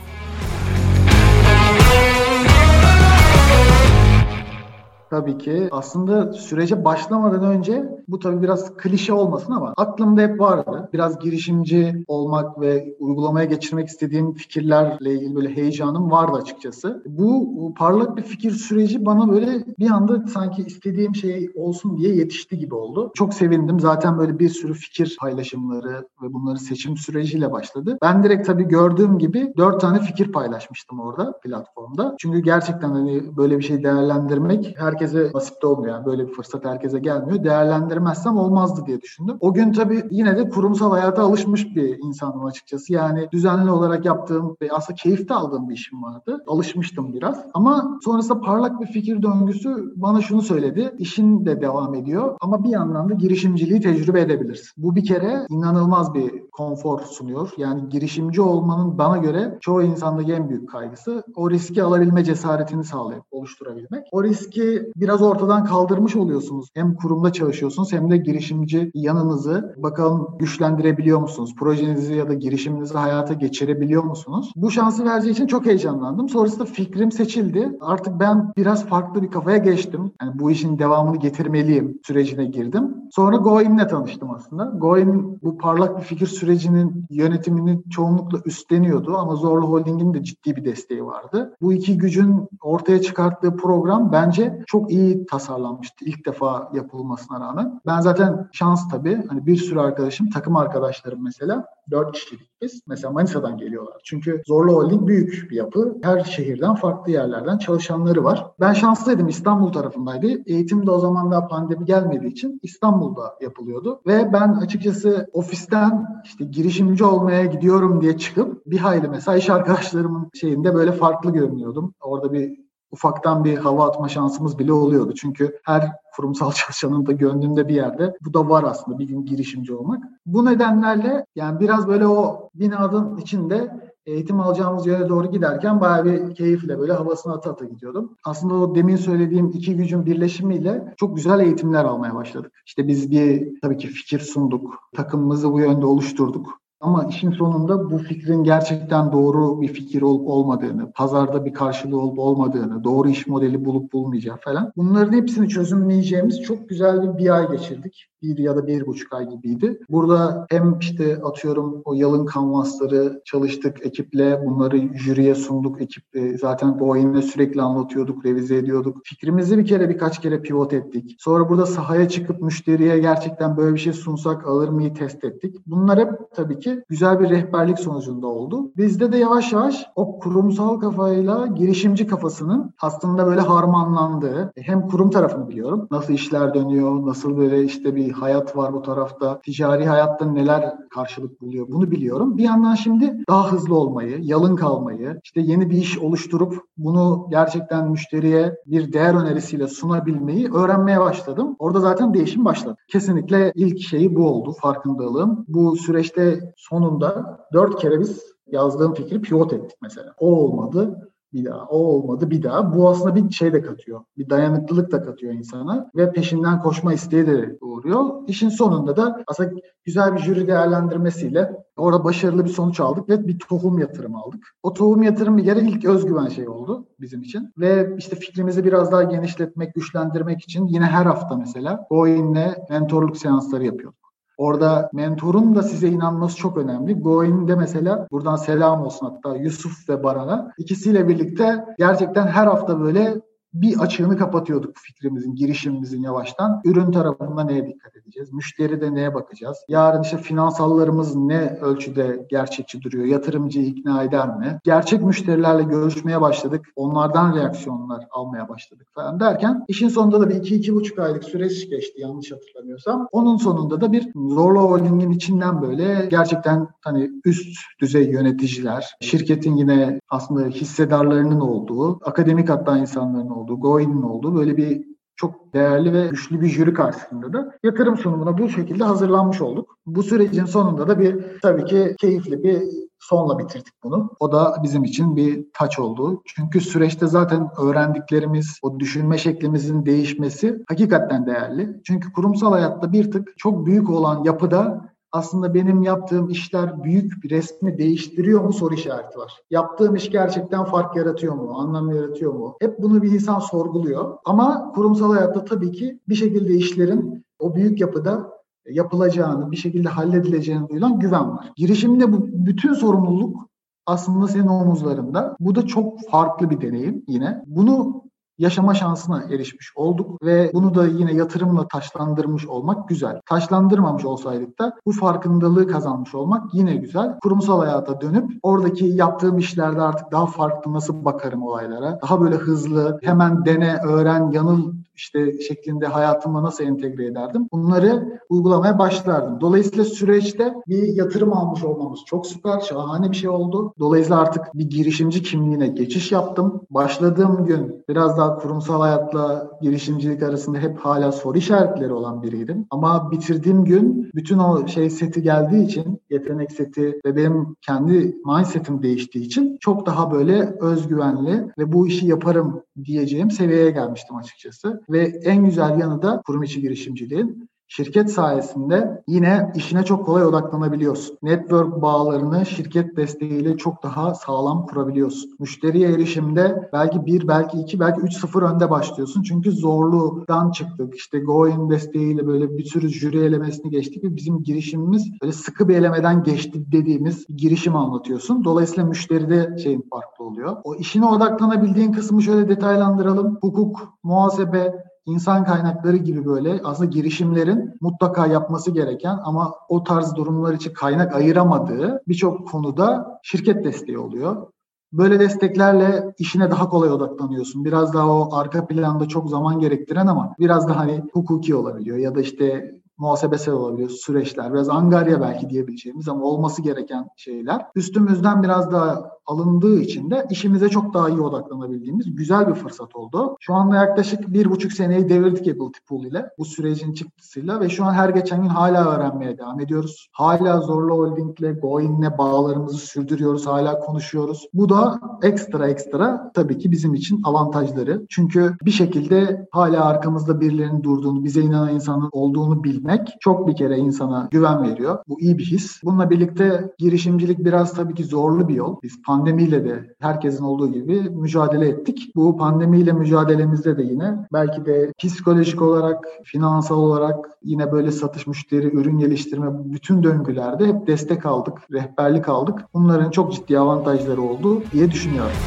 Speaker 5: Tabii ki. Aslında sürece başlamadan önce bu tabii biraz klişe olmasın ama aklımda hep vardı. Biraz girişimci olmak ve uygulamaya geçirmek istediğim fikirlerle ilgili böyle heyecanım vardı açıkçası. Bu parlak bir fikir süreci bana böyle bir anda sanki istediğim şey olsun diye yetişti gibi oldu. Çok sevindim. Zaten böyle bir sürü fikir paylaşımları ve bunları seçim süreciyle başladı. Ben direkt tabii gördüğüm gibi dört tane fikir paylaşmıştım orada platformda. Çünkü gerçekten hani böyle bir şey değerlendirmek herkes herkese nasip de olmuyor. Yani böyle bir fırsat herkese gelmiyor. Değerlendirmezsem olmazdı diye düşündüm. O gün tabii yine de kurumsal hayata alışmış bir insanım açıkçası. Yani düzenli olarak yaptığım ve aslında keyif de aldığım bir işim vardı. Alışmıştım biraz. Ama sonrasında parlak bir fikir döngüsü bana şunu söyledi. İşin de devam ediyor ama bir yandan da girişimciliği tecrübe edebilirsin. Bu bir kere inanılmaz bir konfor sunuyor. Yani girişimci olmanın bana göre çoğu insandaki en büyük kaygısı o riski alabilme cesaretini sağlayıp oluşturabilmek. O riski biraz ortadan kaldırmış oluyorsunuz. Hem kurumda çalışıyorsunuz hem de girişimci yanınızı bakalım güçlendirebiliyor musunuz? Projenizi ya da girişiminizi hayata geçirebiliyor musunuz? Bu şansı vereceği için çok heyecanlandım. Sonrasında fikrim seçildi. Artık ben biraz farklı bir kafaya geçtim. Yani bu işin devamını getirmeliyim sürecine girdim. Sonra Goim'le tanıştım aslında. Goim bu parlak bir fikir sürecinin yönetimini çoğunlukla üstleniyordu ama Zorlu Holding'in de ciddi bir desteği vardı. Bu iki gücün ortaya çıkarttığı program bence çok iyi tasarlanmıştı ilk defa yapılmasına rağmen. Ben zaten şans tabii hani bir sürü arkadaşım, takım arkadaşlarım mesela dört kişilik biz. Mesela Manisa'dan geliyorlar. Çünkü Zorlu Holding büyük bir yapı. Her şehirden farklı yerlerden çalışanları var. Ben şanslıydım İstanbul tarafındaydı. Eğitim de o zaman daha pandemi gelmediği için İstanbul'da yapılıyordu. Ve ben açıkçası ofisten işte girişimci olmaya gidiyorum diye çıkıp bir hayli mesela iş arkadaşlarımın şeyinde böyle farklı görünüyordum. Orada bir ufaktan bir hava atma şansımız bile oluyordu. Çünkü her kurumsal çalışanın da gönlünde bir yerde bu da var aslında bir gün girişimci olmak. Bu nedenlerle yani biraz böyle o binanın içinde eğitim alacağımız yere doğru giderken bayağı bir keyifle böyle havasını ata ata gidiyordum. Aslında o demin söylediğim iki gücün birleşimiyle çok güzel eğitimler almaya başladık. İşte biz bir tabii ki fikir sunduk. Takımımızı bu yönde oluşturduk. Ama işin sonunda bu fikrin gerçekten doğru bir fikir olup olmadığını, pazarda bir karşılığı olup olmadığını, doğru iş modeli bulup bulmayacağı falan. Bunların hepsini çözümleyeceğimiz çok güzel bir bir ay geçirdik bir ya da bir buçuk ay gibiydi. Burada hem işte atıyorum o yalın kanvasları çalıştık ekiple, bunları jüriye sunduk ekip zaten bu oyunda sürekli anlatıyorduk, revize ediyorduk. Fikrimizi bir kere birkaç kere pivot ettik. Sonra burada sahaya çıkıp müşteriye gerçekten böyle bir şey sunsak alır mıyı test ettik. Bunlar hep tabii ki güzel bir rehberlik sonucunda oldu. Bizde de yavaş yavaş o kurumsal kafayla girişimci kafasının aslında böyle harmanlandığı hem kurum tarafını biliyorum. Nasıl işler dönüyor, nasıl böyle işte bir hayat var bu tarafta. Ticari hayatta neler karşılık buluyor bunu biliyorum. Bir yandan şimdi daha hızlı olmayı, yalın kalmayı, işte yeni bir iş oluşturup bunu gerçekten müşteriye bir değer önerisiyle sunabilmeyi öğrenmeye başladım. Orada zaten değişim başladı. Kesinlikle ilk şeyi bu oldu farkındalığım. Bu süreçte sonunda dört kere biz yazdığım fikri pivot ettik mesela. O olmadı bir daha, o olmadı bir daha. Bu aslında bir şey de katıyor. Bir dayanıklılık da katıyor insana ve peşinden koşma isteği de doğuruyor. İşin sonunda da aslında güzel bir jüri değerlendirmesiyle orada başarılı bir sonuç aldık ve bir tohum yatırımı aldık. O tohum yatırımı bir kere ilk özgüven şey oldu bizim için. Ve işte fikrimizi biraz daha genişletmek, güçlendirmek için yine her hafta mesela Goin'le mentorluk seansları yapıyorduk. Orada mentorun da size inanması çok önemli. Goin'de mesela buradan selam olsun hatta Yusuf ve Baran'a. ikisiyle birlikte gerçekten her hafta böyle bir açığını kapatıyorduk fikrimizin, girişimimizin yavaştan. Ürün tarafında neye dikkat edeceğiz? Müşteride neye bakacağız? Yarın işte finansallarımız ne ölçüde gerçekçi duruyor? Yatırımcıyı ikna eder mi? Gerçek müşterilerle görüşmeye başladık. Onlardan reaksiyonlar almaya başladık falan derken işin sonunda da bir iki, iki buçuk aylık süreç geçti yanlış hatırlamıyorsam. Onun sonunda da bir Zorla Holding'in içinden böyle gerçekten hani üst düzey yöneticiler, şirketin yine aslında hissedarlarının olduğu, akademik hatta insanların olduğu, Goin'in olduğu böyle bir çok değerli ve güçlü bir jüri karşısında da yatırım sunumuna bu şekilde hazırlanmış olduk. Bu sürecin sonunda da bir tabii ki keyifli bir sonla bitirdik bunu. O da bizim için bir taç oldu. Çünkü süreçte zaten öğrendiklerimiz, o düşünme şeklimizin değişmesi hakikaten değerli. Çünkü kurumsal hayatta bir tık çok büyük olan yapıda aslında benim yaptığım işler büyük bir resmi değiştiriyor mu soru işareti var. Yaptığım iş gerçekten fark yaratıyor mu, anlam yaratıyor mu? Hep bunu bir insan sorguluyor. Ama kurumsal hayatta tabii ki bir şekilde işlerin o büyük yapıda yapılacağını, bir şekilde halledileceğini duyulan güven var. Girişimde bu bütün sorumluluk aslında senin omuzlarında. Bu da çok farklı bir deneyim yine. Bunu yaşama şansına erişmiş olduk ve bunu da yine yatırımla taşlandırmış olmak güzel. Taşlandırmamış olsaydık da bu farkındalığı kazanmış olmak yine güzel. Kurumsal hayata dönüp oradaki yaptığım işlerde artık daha farklı nasıl bakarım olaylara, daha böyle hızlı, hemen dene, öğren, yanıl işte şeklinde hayatıma nasıl entegre ederdim? Bunları uygulamaya başlardım. Dolayısıyla süreçte bir yatırım almış olmamız çok süper, şahane bir şey oldu. Dolayısıyla artık bir girişimci kimliğine geçiş yaptım. Başladığım gün biraz daha kurumsal hayatla girişimcilik arasında hep hala soru işaretleri olan biriydim. Ama bitirdiğim gün bütün o şey seti geldiği için, yetenek seti ve benim kendi mindsetim değiştiği için çok daha böyle özgüvenli ve bu işi yaparım diyeceğim seviyeye gelmiştim açıkçası. Ve en güzel yanı da kurum içi girişimciliğin Şirket sayesinde yine işine çok kolay odaklanabiliyorsun. Network bağlarını şirket desteğiyle çok daha sağlam kurabiliyorsun. Müşteriye erişimde belki bir, belki iki, belki üç sıfır önde başlıyorsun. Çünkü zorluğdan çıktık. İşte Goin desteğiyle böyle bir sürü jüri elemesini geçtik ve bizim girişimimiz böyle sıkı bir elemeden geçti dediğimiz girişim anlatıyorsun. Dolayısıyla müşteride şeyin farklı oluyor. O işine odaklanabildiğin kısmı şöyle detaylandıralım. Hukuk, muhasebe, insan kaynakları gibi böyle aslında girişimlerin mutlaka yapması gereken ama o tarz durumlar için kaynak ayıramadığı birçok konuda şirket desteği oluyor. Böyle desteklerle işine daha kolay odaklanıyorsun. Biraz daha o arka planda çok zaman gerektiren ama biraz daha hani hukuki olabiliyor ya da işte muhasebesel olabiliyor süreçler. Biraz angarya belki diyebileceğimiz ama olması gereken şeyler. Üstümüzden biraz daha alındığı için de işimize çok daha iyi odaklanabildiğimiz güzel bir fırsat oldu. Şu anda yaklaşık bir buçuk seneyi devirdik Ability Pool ile bu sürecin çıktısıyla ve şu an her geçen gün hala öğrenmeye devam ediyoruz. Hala Zorlu Holding ile Goin'le bağlarımızı sürdürüyoruz. Hala konuşuyoruz. Bu da ekstra ekstra tabii ki bizim için avantajları. Çünkü bir şekilde hala arkamızda birilerinin durduğunu, bize inanan insanın olduğunu bilmek çok bir kere insana güven veriyor. Bu iyi bir his. Bununla birlikte girişimcilik biraz tabii ki zorlu bir yol. Biz pandemiyle de herkesin olduğu gibi mücadele ettik. Bu pandemiyle mücadelemizde de yine belki de psikolojik olarak, finansal olarak yine böyle satış müşteri, ürün geliştirme bütün döngülerde hep destek aldık, rehberlik aldık. Bunların çok ciddi avantajları oldu diye düşünüyorum.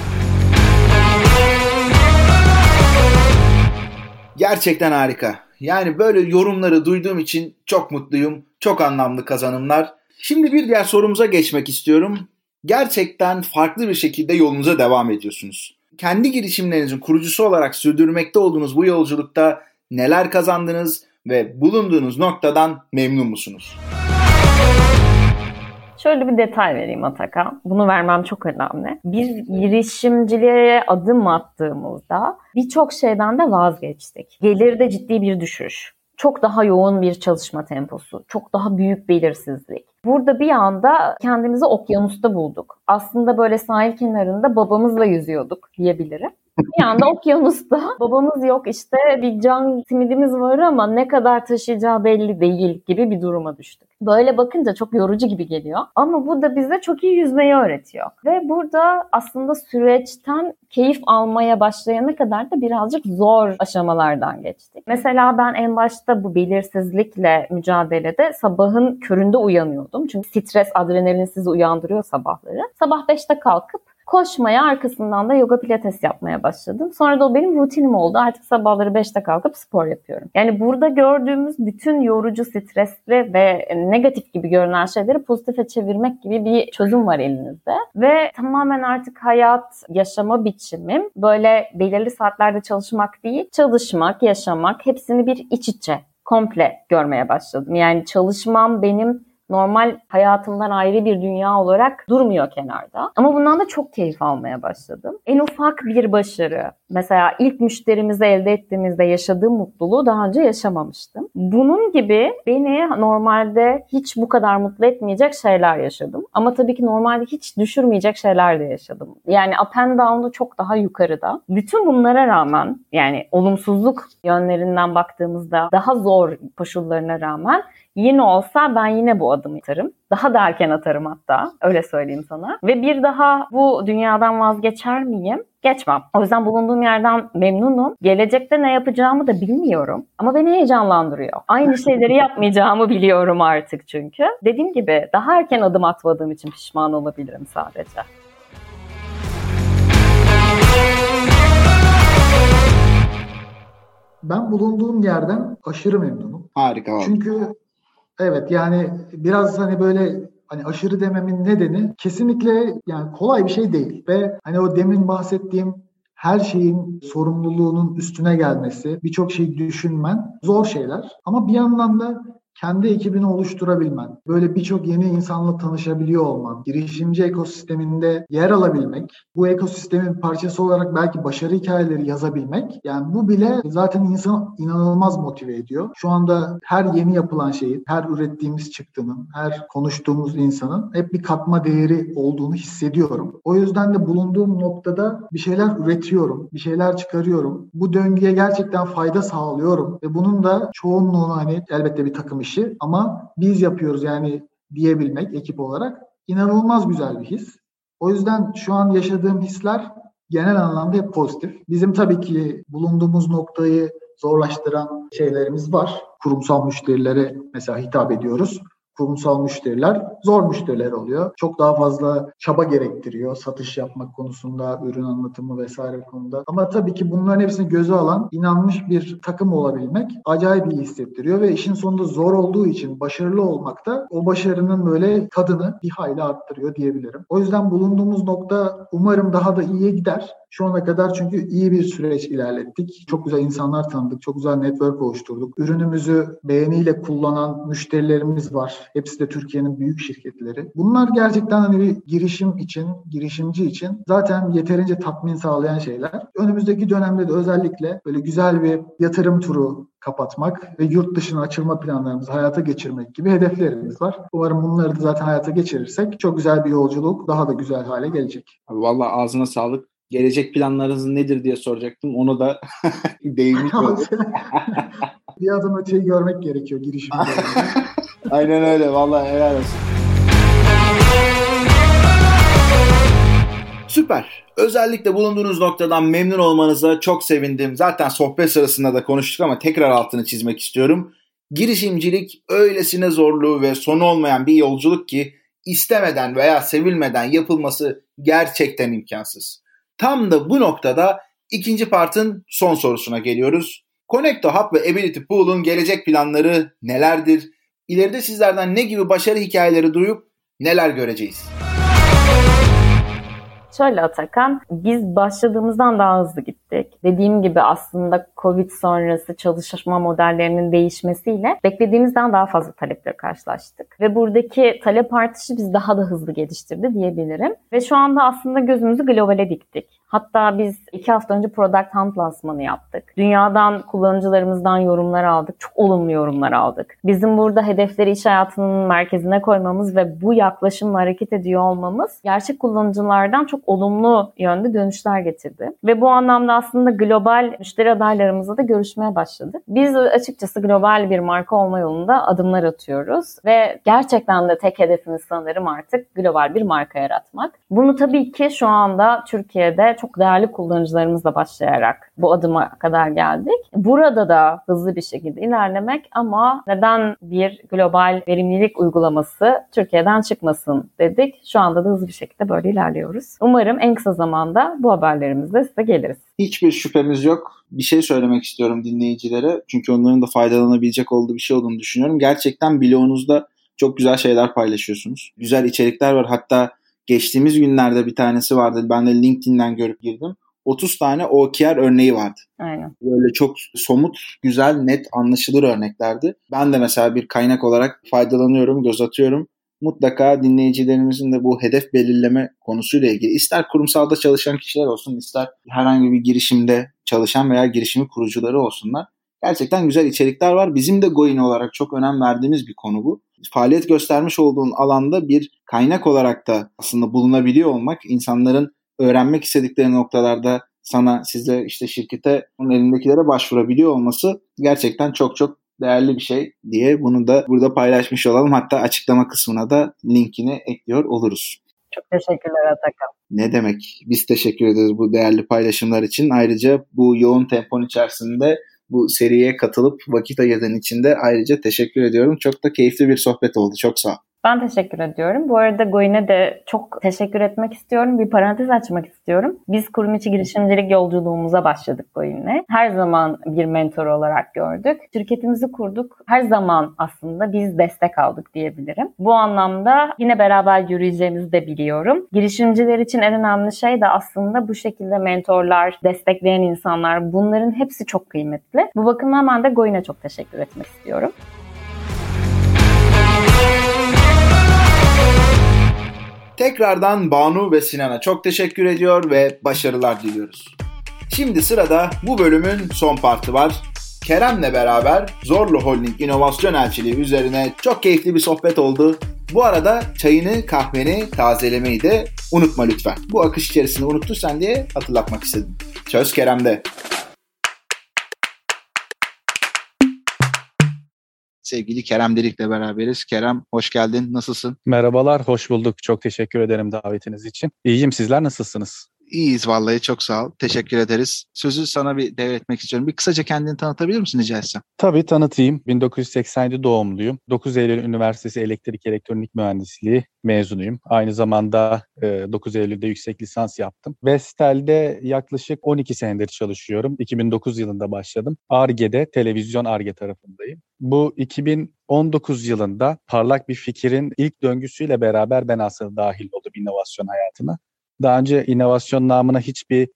Speaker 2: Gerçekten harika. Yani böyle yorumları duyduğum için çok mutluyum. Çok anlamlı kazanımlar. Şimdi bir diğer sorumuza geçmek istiyorum. Gerçekten farklı bir şekilde yolunuza devam ediyorsunuz. Kendi girişimlerinizin kurucusu olarak sürdürmekte olduğunuz bu yolculukta neler kazandınız ve bulunduğunuz noktadan memnun musunuz?
Speaker 4: Şöyle bir detay vereyim Atakan. Bunu vermem çok önemli. Bir girişimciliğe adım attığımızda birçok şeyden de vazgeçtik. Gelirde ciddi bir düşüş. Çok daha yoğun bir çalışma temposu, çok daha büyük belirsizlik. Burada bir anda kendimizi okyanusta bulduk. Aslında böyle sahil kenarında babamızla yüzüyorduk diyebilirim. Bir anda okyanusta babamız yok işte bir can simidimiz var ama ne kadar taşıyacağı belli değil gibi bir duruma düştük. Böyle bakınca çok yorucu gibi geliyor. Ama bu da bize çok iyi yüzmeyi öğretiyor. Ve burada aslında süreçten keyif almaya başlayana kadar da birazcık zor aşamalardan geçtik. Mesela ben en başta bu belirsizlikle mücadelede sabahın köründe uyanıyordum. Çünkü stres, adrenalin sizi uyandırıyor sabahları. Sabah 5'te kalkıp Koşmaya arkasından da yoga pilates yapmaya başladım. Sonra da o benim rutinim oldu. Artık sabahları 5'te kalkıp spor yapıyorum. Yani burada gördüğümüz bütün yorucu, stresli ve negatif gibi görünen şeyleri pozitife çevirmek gibi bir çözüm var elinizde. Ve tamamen artık hayat, yaşama biçimim böyle belirli saatlerde çalışmak değil, çalışmak, yaşamak hepsini bir iç içe komple görmeye başladım. Yani çalışmam benim normal hayatımdan ayrı bir dünya olarak durmuyor kenarda. Ama bundan da çok keyif almaya başladım. En ufak bir başarı, mesela ilk müşterimizi elde ettiğimizde yaşadığım mutluluğu daha önce yaşamamıştım. Bunun gibi beni normalde hiç bu kadar mutlu etmeyecek şeyler yaşadım. Ama tabii ki normalde hiç düşürmeyecek şeyler de yaşadım. Yani up and down'da çok daha yukarıda. Bütün bunlara rağmen yani olumsuzluk yönlerinden baktığımızda daha zor koşullarına rağmen Yine olsa ben yine bu adımı atarım. Daha da erken atarım hatta. Öyle söyleyeyim sana. Ve bir daha bu dünyadan vazgeçer miyim? Geçmem. O yüzden bulunduğum yerden memnunum. Gelecekte ne yapacağımı da bilmiyorum. Ama beni heyecanlandırıyor. Aynı şeyleri yapmayacağımı biliyorum artık çünkü. Dediğim gibi daha erken adım atmadığım için pişman olabilirim sadece.
Speaker 5: Ben bulunduğum yerden aşırı memnunum.
Speaker 2: Harika.
Speaker 5: Çünkü Evet yani biraz hani böyle hani aşırı dememin nedeni kesinlikle yani kolay bir şey değil ve hani o demin bahsettiğim her şeyin sorumluluğunun üstüne gelmesi, birçok şey düşünmen zor şeyler. Ama bir yandan da kendi ekibini oluşturabilmen, böyle birçok yeni insanla tanışabiliyor olman, girişimci ekosisteminde yer alabilmek, bu ekosistemin parçası olarak belki başarı hikayeleri yazabilmek, yani bu bile zaten insanı inanılmaz motive ediyor. Şu anda her yeni yapılan şeyin, her ürettiğimiz çıktının, her konuştuğumuz insanın hep bir katma değeri olduğunu hissediyorum. O yüzden de bulunduğum noktada bir şeyler üretiyorum, bir şeyler çıkarıyorum. Bu döngüye gerçekten fayda sağlıyorum ve bunun da çoğunluğunu hani elbette bir takım işi ama biz yapıyoruz yani diyebilmek ekip olarak inanılmaz güzel bir his. O yüzden şu an yaşadığım hisler genel anlamda hep pozitif. Bizim tabii ki bulunduğumuz noktayı zorlaştıran şeylerimiz var. Kurumsal müşterilere mesela hitap ediyoruz kurumsal müşteriler zor müşteriler oluyor. Çok daha fazla çaba gerektiriyor satış yapmak konusunda, ürün anlatımı vesaire konuda. Ama tabii ki bunların hepsini göze alan, inanmış bir takım olabilmek acayip iyi hissettiriyor ve işin sonunda zor olduğu için başarılı olmak da o başarının böyle tadını bir hayli arttırıyor diyebilirim. O yüzden bulunduğumuz nokta umarım daha da iyiye gider. Şu ana kadar çünkü iyi bir süreç ilerlettik. Çok güzel insanlar tanıdık, çok güzel network oluşturduk. Ürünümüzü beğeniyle kullanan müşterilerimiz var. Hepsi de Türkiye'nin büyük şirketleri. Bunlar gerçekten hani bir girişim için, girişimci için zaten yeterince tatmin sağlayan şeyler. Önümüzdeki dönemde de özellikle böyle güzel bir yatırım turu kapatmak ve yurt dışına açılma planlarımızı hayata geçirmek gibi hedeflerimiz var. Umarım bunları da zaten hayata geçirirsek çok güzel bir yolculuk daha da güzel hale gelecek.
Speaker 2: Valla ağzına sağlık. Gelecek planlarınız nedir diye soracaktım. Onu da değinmiş olduk.
Speaker 5: bir adım öteyi görmek gerekiyor girişimde.
Speaker 2: Aynen öyle. Valla helal olsun. Süper. Özellikle bulunduğunuz noktadan memnun olmanıza çok sevindim. Zaten sohbet sırasında da konuştuk ama tekrar altını çizmek istiyorum. Girişimcilik öylesine zorlu ve sonu olmayan bir yolculuk ki istemeden veya sevilmeden yapılması gerçekten imkansız. Tam da bu noktada ikinci partın son sorusuna geliyoruz. Connecto Hub ve Ability Pool'un gelecek planları nelerdir? İleride sizlerden ne gibi başarı hikayeleri duyup neler göreceğiz?
Speaker 4: Şöyle Atakan, biz başladığımızdan daha hızlı gittik. Dediğim gibi aslında Covid sonrası çalışma modellerinin değişmesiyle beklediğimizden daha fazla taleple karşılaştık. Ve buradaki talep artışı biz daha da hızlı geliştirdi diyebilirim. Ve şu anda aslında gözümüzü globale diktik. Hatta biz iki hafta önce Product Hunt lansmanı yaptık. Dünyadan kullanıcılarımızdan yorumlar aldık. Çok olumlu yorumlar aldık. Bizim burada hedefleri iş hayatının merkezine koymamız ve bu yaklaşımla hareket ediyor olmamız gerçek kullanıcılardan çok olumlu yönde dönüşler getirdi. Ve bu anlamda aslında global müşteri adaylarımızla da görüşmeye başladık. Biz açıkçası global bir marka olma yolunda adımlar atıyoruz ve gerçekten de tek hedefimiz sanırım artık global bir marka yaratmak. Bunu tabii ki şu anda Türkiye'de çok değerli kullanıcılarımızla başlayarak bu adıma kadar geldik. Burada da hızlı bir şekilde ilerlemek ama neden bir global verimlilik uygulaması Türkiye'den çıkmasın dedik. Şu anda da hızlı bir şekilde böyle ilerliyoruz. Umarım en kısa zamanda bu haberlerimizle size geliriz.
Speaker 2: Hiçbir şüphemiz yok. Bir şey söylemek istiyorum dinleyicilere. Çünkü onların da faydalanabilecek olduğu bir şey olduğunu düşünüyorum. Gerçekten blogunuzda çok güzel şeyler paylaşıyorsunuz. Güzel içerikler var. Hatta geçtiğimiz günlerde bir tanesi vardı. Ben de LinkedIn'den görüp girdim. 30 tane OKR örneği vardı.
Speaker 4: Aynen.
Speaker 2: Böyle çok somut, güzel, net, anlaşılır örneklerdi. Ben de mesela bir kaynak olarak faydalanıyorum, göz atıyorum. Mutlaka dinleyicilerimizin de bu hedef belirleme konusuyla ilgili ister kurumsalda çalışan kişiler olsun, ister herhangi bir girişimde çalışan veya girişimi kurucuları olsunlar. Gerçekten güzel içerikler var. Bizim de Goin olarak çok önem verdiğimiz bir konu bu. Faaliyet göstermiş olduğun alanda bir kaynak olarak da aslında bulunabiliyor olmak insanların öğrenmek istedikleri noktalarda sana size işte şirkete onun elindekilere başvurabiliyor olması gerçekten çok çok değerli bir şey diye bunu da burada paylaşmış olalım. Hatta açıklama kısmına da linkini ekliyor oluruz.
Speaker 4: Çok teşekkürler Atakan.
Speaker 2: Ne demek? Biz teşekkür ederiz bu değerli paylaşımlar için. Ayrıca bu yoğun tempon içerisinde bu seriye katılıp vakit ayırdığın için de ayrıca teşekkür ediyorum. Çok da keyifli bir sohbet oldu. Çok sağ ol.
Speaker 4: Ben teşekkür ediyorum. Bu arada Goyne de çok teşekkür etmek istiyorum. Bir parantez açmak istiyorum. Biz kurum içi girişimcilik yolculuğumuza başladık Goyne'le. Her zaman bir mentor olarak gördük. Şirketimizi kurduk. Her zaman aslında biz destek aldık diyebilirim. Bu anlamda yine beraber yürüyeceğimizi de biliyorum. Girişimciler için en önemli şey de aslında bu şekilde mentorlar, destekleyen insanlar bunların hepsi çok kıymetli. Bu bakımdan ben de Goyne çok teşekkür etmek istiyorum.
Speaker 2: Tekrardan Banu ve Sinan'a çok teşekkür ediyor ve başarılar diliyoruz. Şimdi sırada bu bölümün son partı var. Kerem'le beraber Zorlu Holding inovasyon elçiliği üzerine çok keyifli bir sohbet oldu. Bu arada çayını, kahveni tazelemeyi de unutma lütfen. Bu akış içerisinde unuttuysan diye hatırlatmak istedim. Söz Kerem'de. Sevgili Kerem Delik'le beraberiz. Kerem hoş geldin. Nasılsın?
Speaker 6: Merhabalar, hoş bulduk. Çok teşekkür ederim davetiniz için. İyiyim, sizler nasılsınız?
Speaker 2: İyiyiz vallahi çok sağ ol. Teşekkür ederiz. Sözü sana bir devretmek istiyorum. Bir kısaca kendini tanıtabilir misin rica etsem?
Speaker 6: Tabii tanıtayım. 1987 doğumluyum. 9 Eylül Üniversitesi Elektrik Elektronik Mühendisliği mezunuyum. Aynı zamanda 9 Eylül'de yüksek lisans yaptım. Vestel'de yaklaşık 12 senedir çalışıyorum. 2009 yılında başladım. ARGE'de televizyon ARGE tarafındayım. Bu 2019 yılında parlak bir fikrin ilk döngüsüyle beraber ben aslında dahil oldum inovasyon hayatına. Daha önce inovasyon namına hiçbir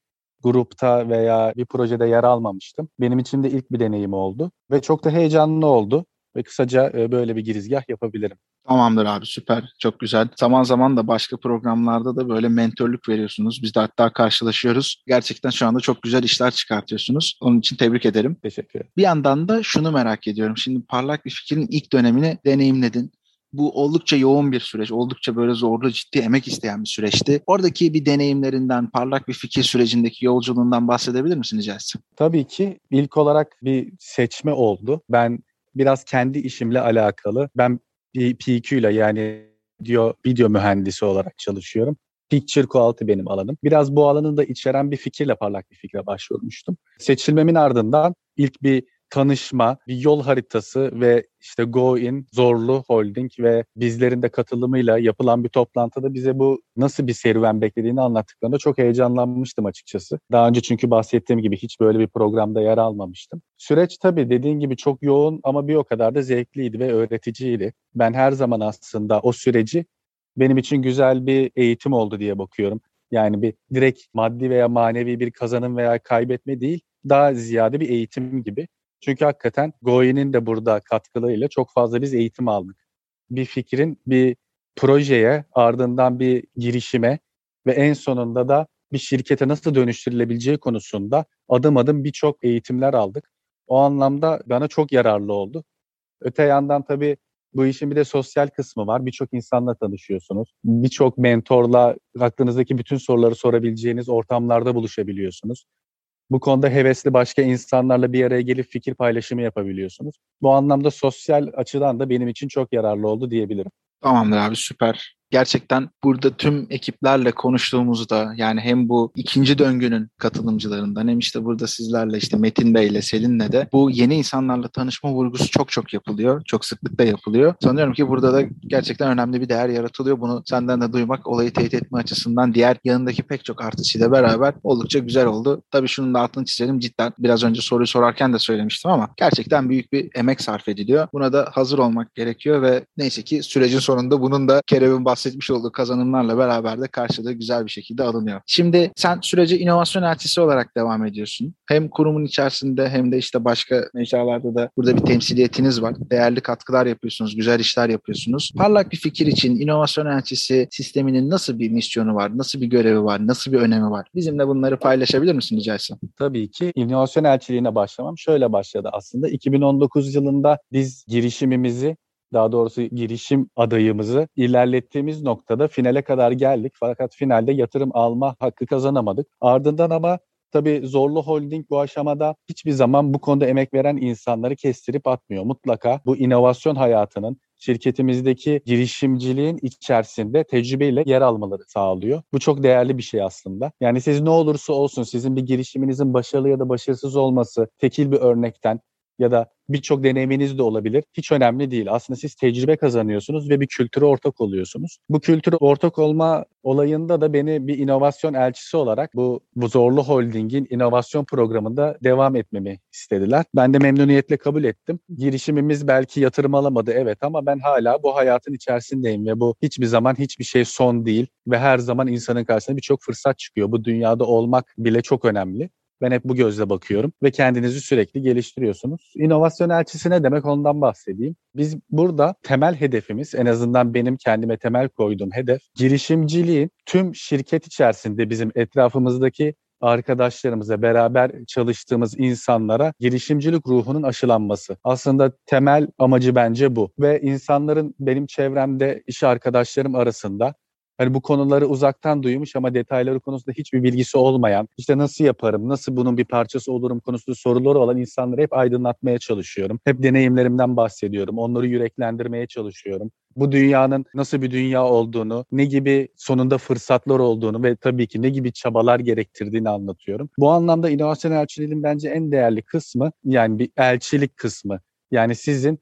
Speaker 6: grupta veya bir projede yer almamıştım. Benim için de ilk bir deneyim oldu ve çok da heyecanlı oldu ve kısaca e, böyle bir girizgah yapabilirim.
Speaker 2: Tamamdır abi süper çok güzel. Zaman zaman da başka programlarda da böyle mentorluk veriyorsunuz. Biz de hatta karşılaşıyoruz. Gerçekten şu anda çok güzel işler çıkartıyorsunuz. Onun için tebrik ederim.
Speaker 6: Teşekkür ederim.
Speaker 2: Bir yandan da şunu merak ediyorum. Şimdi parlak bir fikrin ilk dönemini deneyimledin bu oldukça yoğun bir süreç, oldukça böyle zorlu, ciddi emek isteyen bir süreçti. Oradaki bir deneyimlerinden, parlak bir fikir sürecindeki yolculuğundan bahsedebilir misin rica?
Speaker 6: Tabii ki ilk olarak bir seçme oldu. Ben biraz kendi işimle alakalı. Ben PQ ile yani video, video mühendisi olarak çalışıyorum. Picture Quality benim alanım. Biraz bu alanı da içeren bir fikirle parlak bir fikre başvurmuştum. Seçilmemin ardından ilk bir tanışma, bir yol haritası ve işte Go In, Zorlu Holding ve bizlerin de katılımıyla yapılan bir toplantıda bize bu nasıl bir serüven beklediğini anlattıklarında çok heyecanlanmıştım açıkçası. Daha önce çünkü bahsettiğim gibi hiç böyle bir programda yer almamıştım. Süreç tabii dediğin gibi çok yoğun ama bir o kadar da zevkliydi ve öğreticiydi. Ben her zaman aslında o süreci benim için güzel bir eğitim oldu diye bakıyorum. Yani bir direkt maddi veya manevi bir kazanım veya kaybetme değil, daha ziyade bir eğitim gibi. Çünkü hakikaten Goyi'nin de burada katkılarıyla çok fazla biz eğitim aldık. Bir fikrin bir projeye, ardından bir girişime ve en sonunda da bir şirkete nasıl dönüştürülebileceği konusunda adım adım birçok eğitimler aldık. O anlamda bana çok yararlı oldu. Öte yandan tabii bu işin bir de sosyal kısmı var. Birçok insanla tanışıyorsunuz. Birçok mentorla aklınızdaki bütün soruları sorabileceğiniz ortamlarda buluşabiliyorsunuz. Bu konuda hevesli başka insanlarla bir araya gelip fikir paylaşımı yapabiliyorsunuz. Bu anlamda sosyal açıdan da benim için çok yararlı oldu diyebilirim.
Speaker 2: Tamamdır abi süper gerçekten burada tüm ekiplerle konuştuğumuzda yani hem bu ikinci döngünün katılımcılarından hem işte burada sizlerle işte Metin Bey ile Selin'le de bu yeni insanlarla tanışma vurgusu çok çok yapılıyor. Çok sıklıkla yapılıyor. Sanıyorum ki burada da gerçekten önemli bir değer yaratılıyor. Bunu senden de duymak olayı teyit etme açısından diğer yanındaki pek çok artışıyla beraber oldukça güzel oldu. Tabii şunun da altını çizelim cidden biraz önce soruyu sorarken de söylemiştim ama gerçekten büyük bir emek sarf ediliyor. Buna da hazır olmak gerekiyor ve neyse ki sürecin sonunda bunun da Kerem'in bahsetmiş olduğu kazanımlarla beraber de karşılığı güzel bir şekilde alınıyor. Şimdi sen sürece inovasyon elçisi olarak devam ediyorsun. Hem kurumun içerisinde hem de işte başka mecralarda da burada bir temsiliyetiniz var. Değerli katkılar yapıyorsunuz, güzel işler yapıyorsunuz. Parlak bir fikir için inovasyon elçisi sisteminin nasıl bir misyonu var, nasıl bir görevi var, nasıl bir önemi var? Bizimle bunları paylaşabilir misin rica etsem?
Speaker 6: Tabii ki. İnovasyon elçiliğine başlamam şöyle başladı aslında. 2019 yılında biz girişimimizi daha doğrusu girişim adayımızı ilerlettiğimiz noktada finale kadar geldik. Fakat finalde yatırım alma hakkı kazanamadık. Ardından ama Tabii Zorlu Holding bu aşamada hiçbir zaman bu konuda emek veren insanları kestirip atmıyor. Mutlaka bu inovasyon hayatının şirketimizdeki girişimciliğin içerisinde tecrübeyle yer almaları sağlıyor. Bu çok değerli bir şey aslında. Yani siz ne olursa olsun sizin bir girişiminizin başarılı ya da başarısız olması tekil bir örnekten ya da birçok deneyiminiz de olabilir. Hiç önemli değil. Aslında siz tecrübe kazanıyorsunuz ve bir kültüre ortak oluyorsunuz. Bu kültüre ortak olma olayında da beni bir inovasyon elçisi olarak bu, bu Zorlu Holding'in inovasyon programında devam etmemi istediler. Ben de memnuniyetle kabul ettim. Girişimimiz belki yatırım alamadı evet ama ben hala bu hayatın içerisindeyim ve bu hiçbir zaman hiçbir şey son değil ve her zaman insanın karşısına birçok fırsat çıkıyor. Bu dünyada olmak bile çok önemli. Ben hep bu gözle bakıyorum ve kendinizi sürekli geliştiriyorsunuz. İnovasyon elçisi ne demek ondan bahsedeyim. Biz burada temel hedefimiz en azından benim kendime temel koyduğum hedef girişimciliğin tüm şirket içerisinde bizim etrafımızdaki arkadaşlarımıza beraber çalıştığımız insanlara girişimcilik ruhunun aşılanması. Aslında temel amacı bence bu ve insanların benim çevremde iş arkadaşlarım arasında hani bu konuları uzaktan duymuş ama detayları konusunda hiçbir bilgisi olmayan, işte nasıl yaparım, nasıl bunun bir parçası olurum konusunda soruları olan insanları hep aydınlatmaya çalışıyorum. Hep deneyimlerimden bahsediyorum. Onları yüreklendirmeye çalışıyorum. Bu dünyanın nasıl bir dünya olduğunu, ne gibi sonunda fırsatlar olduğunu ve tabii ki ne gibi çabalar gerektirdiğini anlatıyorum. Bu anlamda inovasyon elçiliğinin bence en değerli kısmı yani bir elçilik kısmı. Yani sizin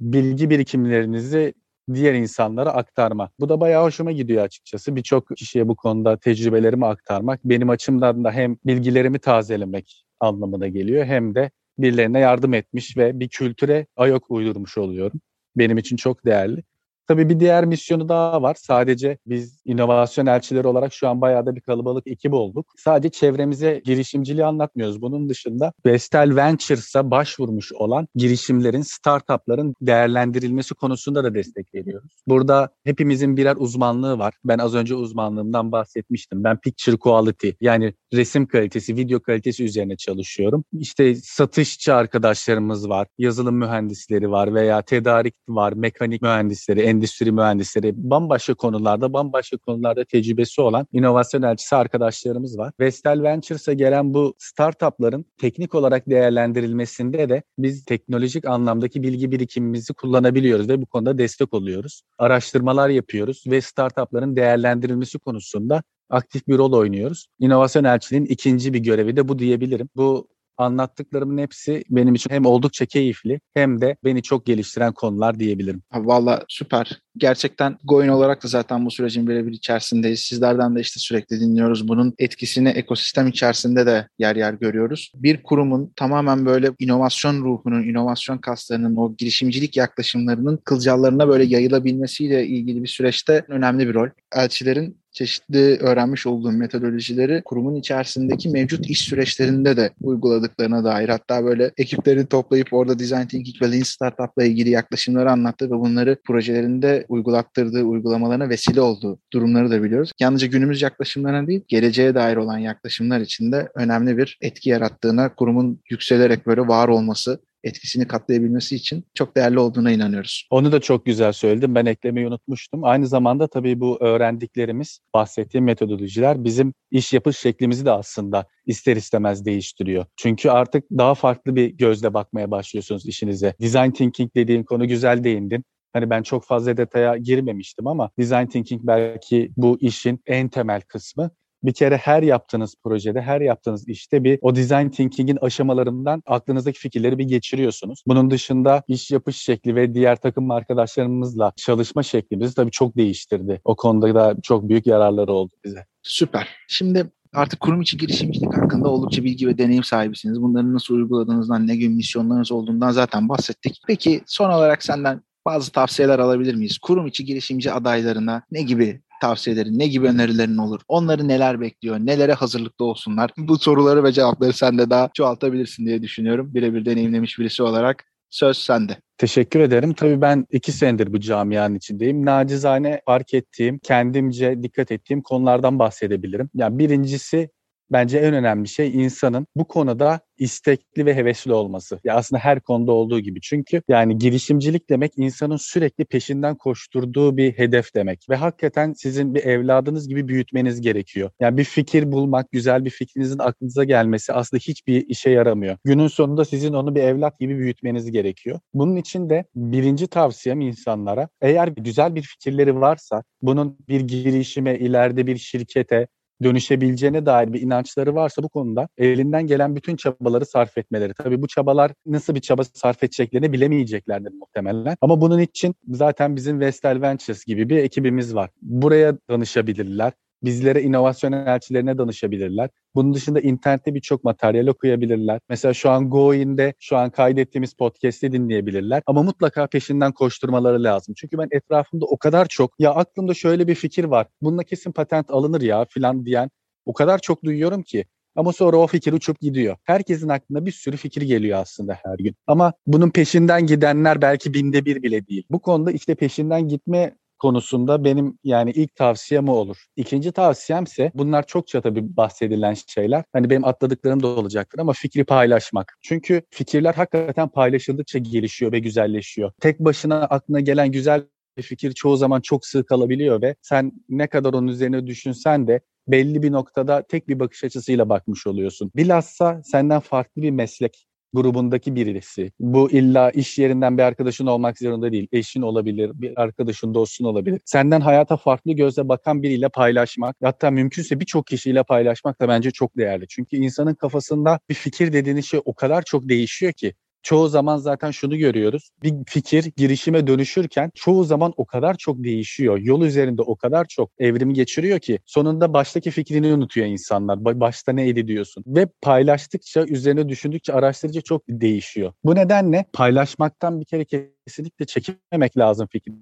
Speaker 6: bilgi birikimlerinizi diğer insanlara aktarma. Bu da bayağı hoşuma gidiyor açıkçası. Birçok kişiye bu konuda tecrübelerimi aktarmak benim açımdan da hem bilgilerimi tazelemek anlamına geliyor hem de birilerine yardım etmiş ve bir kültüre ayak uydurmuş oluyorum. Benim için çok değerli. Tabii bir diğer misyonu daha var. Sadece biz inovasyon elçileri olarak şu an bayağı da bir kalabalık ekip olduk. Sadece çevremize girişimciliği anlatmıyoruz. Bunun dışında Vestel Ventures'a başvurmuş olan girişimlerin, startupların değerlendirilmesi konusunda da destek veriyoruz. Burada hepimizin birer uzmanlığı var. Ben az önce uzmanlığımdan bahsetmiştim. Ben Picture Quality yani resim kalitesi, video kalitesi üzerine çalışıyorum. İşte satışçı arkadaşlarımız var, yazılım mühendisleri var veya tedarik var, mekanik mühendisleri, endüstri mühendisleri, bambaşka konularda, bambaşka konularda tecrübesi olan inovasyon elçisi arkadaşlarımız var. Vestel Ventures'a gelen bu startupların teknik olarak değerlendirilmesinde de biz teknolojik anlamdaki bilgi birikimimizi kullanabiliyoruz ve bu konuda destek oluyoruz. Araştırmalar yapıyoruz ve startupların değerlendirilmesi konusunda aktif bir rol oynuyoruz. İnovasyon elçiliğinin ikinci bir görevi de bu diyebilirim. Bu anlattıklarımın hepsi benim için hem oldukça keyifli hem de beni çok geliştiren konular diyebilirim.
Speaker 2: Valla süper. Gerçekten Goin olarak da zaten bu sürecin birebir içerisindeyiz. Sizlerden de işte sürekli dinliyoruz. Bunun etkisini ekosistem içerisinde de yer yer görüyoruz. Bir kurumun tamamen böyle inovasyon ruhunun, inovasyon kaslarının, o girişimcilik yaklaşımlarının kılcallarına böyle yayılabilmesiyle ilgili bir süreçte önemli bir rol. Elçilerin çeşitli öğrenmiş olduğum metodolojileri kurumun içerisindeki mevcut iş süreçlerinde de uyguladıklarına dair hatta böyle ekipleri toplayıp orada design thinking ve lean startup'la ilgili yaklaşımları anlattı ve bunları projelerinde uygulattırdığı, uygulamalarına vesile olduğu durumları da biliyoruz. Yalnızca günümüz yaklaşımlarına değil, geleceğe dair olan yaklaşımlar içinde önemli bir etki yarattığına, kurumun yükselerek böyle var olması etkisini katlayabilmesi için çok değerli olduğuna inanıyoruz.
Speaker 6: Onu da çok güzel söyledim. Ben eklemeyi unutmuştum. Aynı zamanda tabii bu öğrendiklerimiz, bahsettiğim metodolojiler bizim iş yapış şeklimizi de aslında ister istemez değiştiriyor. Çünkü artık daha farklı bir gözle bakmaya başlıyorsunuz işinize. Design thinking dediğin konu güzel değindin. Hani ben çok fazla detaya girmemiştim ama design thinking belki bu işin en temel kısmı bir kere her yaptığınız projede, her yaptığınız işte bir o design thinking'in aşamalarından aklınızdaki fikirleri bir geçiriyorsunuz. Bunun dışında iş yapış şekli ve diğer takım arkadaşlarımızla çalışma şeklimizi tabii çok değiştirdi. O konuda da çok büyük yararları oldu bize.
Speaker 2: Süper. Şimdi artık kurum içi girişimcilik hakkında oldukça bilgi ve deneyim sahibisiniz. Bunları nasıl uyguladığınızdan, ne gibi misyonlarınız olduğundan zaten bahsettik. Peki son olarak senden bazı tavsiyeler alabilir miyiz? Kurum içi girişimci adaylarına ne gibi tavsiyelerin, ne gibi önerilerin olur? Onları neler bekliyor? Nelere hazırlıklı olsunlar? Bu soruları ve cevapları sen de daha çoğaltabilirsin diye düşünüyorum. Birebir deneyimlemiş birisi olarak. Söz sende.
Speaker 6: Teşekkür ederim. Tabii ben iki senedir bu camianın içindeyim. Nacizane fark ettiğim, kendimce dikkat ettiğim konulardan bahsedebilirim. Yani birincisi bence en önemli şey insanın bu konuda istekli ve hevesli olması. Ya aslında her konuda olduğu gibi. Çünkü yani girişimcilik demek insanın sürekli peşinden koşturduğu bir hedef demek. Ve hakikaten sizin bir evladınız gibi büyütmeniz gerekiyor. Yani bir fikir bulmak, güzel bir fikrinizin aklınıza gelmesi aslında hiçbir işe yaramıyor. Günün sonunda sizin onu bir evlat gibi büyütmeniz gerekiyor. Bunun için de birinci tavsiyem insanlara eğer güzel bir fikirleri varsa bunun bir girişime, ileride bir şirkete, dönüşebileceğine dair bir inançları varsa bu konuda elinden gelen bütün çabaları sarf etmeleri. Tabii bu çabalar nasıl bir çaba sarf edeceklerini bilemeyeceklerdir muhtemelen. Ama bunun için zaten bizim Vestel Ventures gibi bir ekibimiz var. Buraya danışabilirler bizlere inovasyon elçilerine danışabilirler. Bunun dışında internette birçok materyal okuyabilirler. Mesela şu an Goin'de şu an kaydettiğimiz podcast'i dinleyebilirler. Ama mutlaka peşinden koşturmaları lazım. Çünkü ben etrafımda o kadar çok ya aklımda şöyle bir fikir var. Bununla kesin patent alınır ya filan diyen o kadar çok duyuyorum ki. Ama sonra o fikir uçup gidiyor. Herkesin aklına bir sürü fikir geliyor aslında her gün. Ama bunun peşinden gidenler belki binde bir bile değil. Bu konuda işte peşinden gitme konusunda benim yani ilk tavsiyem o olur. İkinci tavsiyem ise bunlar çokça tabii bahsedilen şeyler. Hani benim atladıklarım da olacaktır ama fikri paylaşmak. Çünkü fikirler hakikaten paylaşıldıkça gelişiyor ve güzelleşiyor. Tek başına aklına gelen güzel bir fikir çoğu zaman çok sığ kalabiliyor ve sen ne kadar onun üzerine düşünsen de belli bir noktada tek bir bakış açısıyla bakmış oluyorsun. Bilhassa senden farklı bir meslek grubundaki birisi. Bu illa iş yerinden bir arkadaşın olmak zorunda değil. Eşin olabilir, bir arkadaşın, dostun olabilir. Senden hayata farklı gözle bakan biriyle paylaşmak, hatta mümkünse birçok kişiyle paylaşmak da bence çok değerli. Çünkü insanın kafasında bir fikir dediğiniz şey o kadar çok değişiyor ki çoğu zaman zaten şunu görüyoruz. Bir fikir girişime dönüşürken çoğu zaman o kadar çok değişiyor. Yol üzerinde o kadar çok evrimi geçiriyor ki sonunda baştaki fikrini unutuyor insanlar. Başta neydi diyorsun. Ve paylaştıkça, üzerine düşündükçe, araştırdıkça çok değişiyor. Bu nedenle paylaşmaktan bir kere kesinlikle çekinmemek lazım fikrini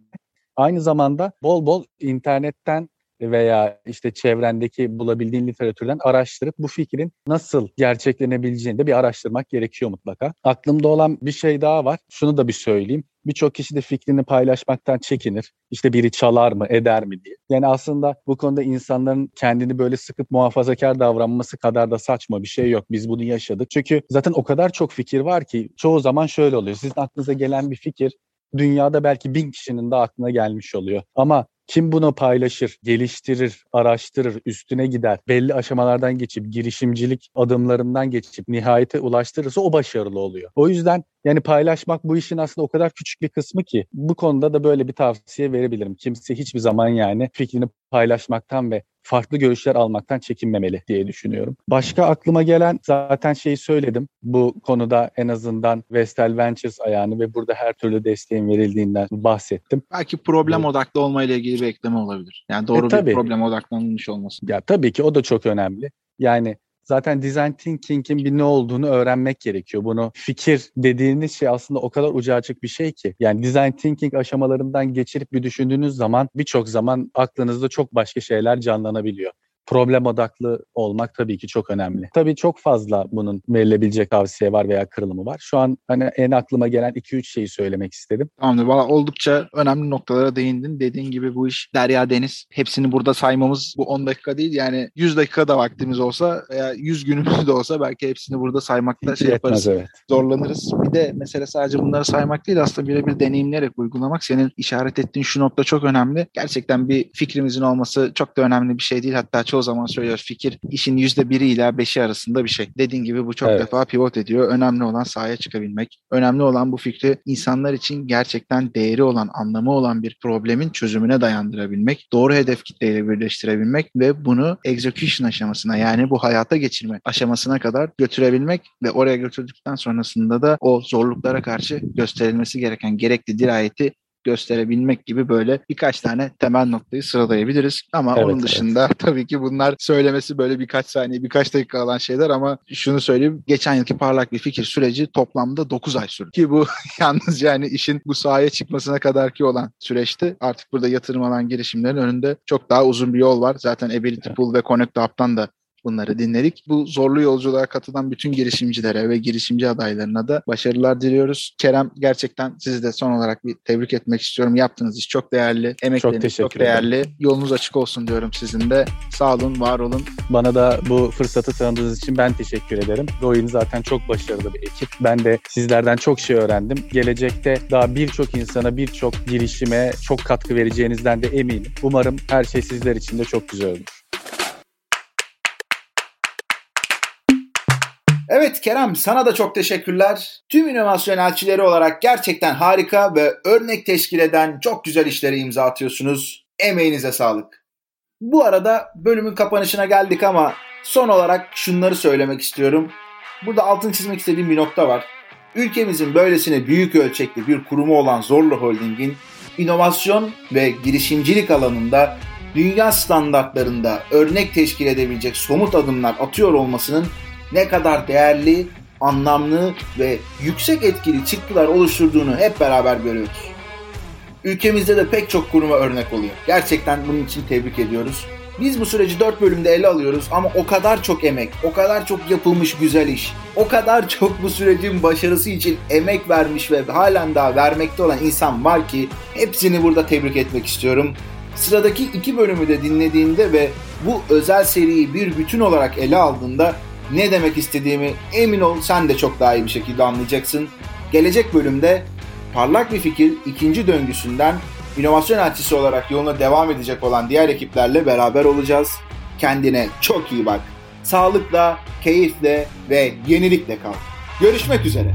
Speaker 6: Aynı zamanda bol bol internetten veya işte çevrendeki bulabildiğin literatürden araştırıp bu fikrin nasıl gerçeklenebileceğini de bir araştırmak gerekiyor mutlaka. Aklımda olan bir şey daha var. Şunu da bir söyleyeyim. Birçok kişi de fikrini paylaşmaktan çekinir. İşte biri çalar mı, eder mi diye. Yani aslında bu konuda insanların kendini böyle sıkıp muhafazakar davranması kadar da saçma bir şey yok. Biz bunu yaşadık. Çünkü zaten o kadar çok fikir var ki çoğu zaman şöyle oluyor. Sizin aklınıza gelen bir fikir dünyada belki bin kişinin de aklına gelmiş oluyor. Ama kim bunu paylaşır, geliştirir, araştırır, üstüne gider, belli aşamalardan geçip girişimcilik adımlarından geçip nihayete ulaştırırsa o başarılı oluyor. O yüzden yani paylaşmak bu işin aslında o kadar küçük bir kısmı ki bu konuda da böyle bir tavsiye verebilirim. Kimse hiçbir zaman yani fikrini paylaşmaktan ve farklı görüşler almaktan çekinmemeli diye düşünüyorum. Başka aklıma gelen zaten şeyi söyledim. Bu konuda en azından Vestel Ventures ayağını ve burada her türlü desteğin verildiğinden bahsettim.
Speaker 2: Belki problem odaklı olmayla ilgili bir ekleme olabilir. Yani doğru e, tabii. bir problem odaklanmış olması.
Speaker 6: Ya tabii ki o da çok önemli. Yani zaten design thinking'in bir ne olduğunu öğrenmek gerekiyor. Bunu fikir dediğiniz şey aslında o kadar ucu açık bir şey ki. Yani design thinking aşamalarından geçirip bir düşündüğünüz zaman birçok zaman aklınızda çok başka şeyler canlanabiliyor problem odaklı olmak tabii ki çok önemli. Tabii çok fazla bunun verilebilecek tavsiye var veya kırılımı var. Şu an hani en aklıma gelen 2-3 şeyi söylemek istedim.
Speaker 2: Tamamdır. Valla oldukça önemli noktalara değindin. Dediğin gibi bu iş derya deniz. Hepsini burada saymamız bu 10 dakika değil. Yani 100 dakika da vaktimiz olsa veya 100 günümüz de olsa belki hepsini burada saymakta şey yaparız. Yetmez, evet. Zorlanırız. Bir de mesele sadece bunları saymak değil aslında birebir deneyimleyerek uygulamak. Senin işaret ettiğin şu nokta çok önemli. Gerçekten bir fikrimizin olması çok da önemli bir şey değil. Hatta çok çoğu zaman söylüyoruz fikir işin yüzde biri ile beşi arasında bir şey. Dediğin gibi bu çok evet. defa pivot ediyor. Önemli olan sahaya çıkabilmek. Önemli olan bu fikri insanlar için gerçekten değeri olan, anlamı olan bir problemin çözümüne dayandırabilmek. Doğru hedef kitleyle birleştirebilmek ve bunu execution aşamasına yani bu hayata geçirme aşamasına kadar götürebilmek ve oraya götürdükten sonrasında da o zorluklara karşı gösterilmesi gereken gerekli dirayeti gösterebilmek gibi böyle birkaç tane temel noktayı sıralayabiliriz. Ama evet, onun dışında evet. tabii ki bunlar söylemesi böyle birkaç saniye, birkaç dakika alan şeyler ama şunu söyleyeyim. Geçen yılki parlak bir fikir süreci toplamda 9 ay sürdü. Ki bu yalnız yani işin bu sahaya çıkmasına kadar ki olan süreçti. Artık burada yatırım alan girişimlerin önünde çok daha uzun bir yol var. Zaten Ability Pool ve Connect Hub'dan da bunları dinledik. Bu zorlu yolculuğa katılan bütün girişimcilere ve girişimci adaylarına da başarılar diliyoruz. Kerem gerçekten sizi de son olarak bir tebrik etmek istiyorum. Yaptığınız iş çok değerli. Emekleriniz çok, çok değerli. Ederim. Yolunuz açık olsun diyorum sizin de. Sağ olun, var olun.
Speaker 6: Bana da bu fırsatı tanıdığınız için ben teşekkür ederim. Doyun zaten çok başarılı bir ekip. Ben de sizlerden çok şey öğrendim. Gelecekte daha birçok insana, birçok girişime çok katkı vereceğinizden de eminim. Umarım her şey sizler için de çok güzel olur.
Speaker 2: Evet Kerem sana da çok teşekkürler. Tüm inovasyon elçileri olarak gerçekten harika ve örnek teşkil eden çok güzel işleri imza atıyorsunuz. Emeğinize sağlık. Bu arada bölümün kapanışına geldik ama son olarak şunları söylemek istiyorum. Burada altın çizmek istediğim bir nokta var. Ülkemizin böylesine büyük ölçekli bir kurumu olan Zorlu Holding'in inovasyon ve girişimcilik alanında dünya standartlarında örnek teşkil edebilecek somut adımlar atıyor olmasının ne kadar değerli, anlamlı ve yüksek etkili çıktılar oluşturduğunu hep beraber görüyoruz. Ülkemizde de pek çok kuruma örnek oluyor. Gerçekten bunun için tebrik ediyoruz. Biz bu süreci 4 bölümde ele alıyoruz ama o kadar çok emek, o kadar çok yapılmış güzel iş, o kadar çok bu sürecin başarısı için emek vermiş ve halen daha vermekte olan insan var ki hepsini burada tebrik etmek istiyorum. Sıradaki iki bölümü de dinlediğinde ve bu özel seriyi bir bütün olarak ele aldığında ne demek istediğimi emin ol sen de çok daha iyi bir şekilde anlayacaksın. Gelecek bölümde parlak bir fikir ikinci döngüsünden inovasyon elçisi olarak yoluna devam edecek olan diğer ekiplerle beraber olacağız. Kendine çok iyi bak. Sağlıkla, keyifle ve yenilikle kal. Görüşmek üzere.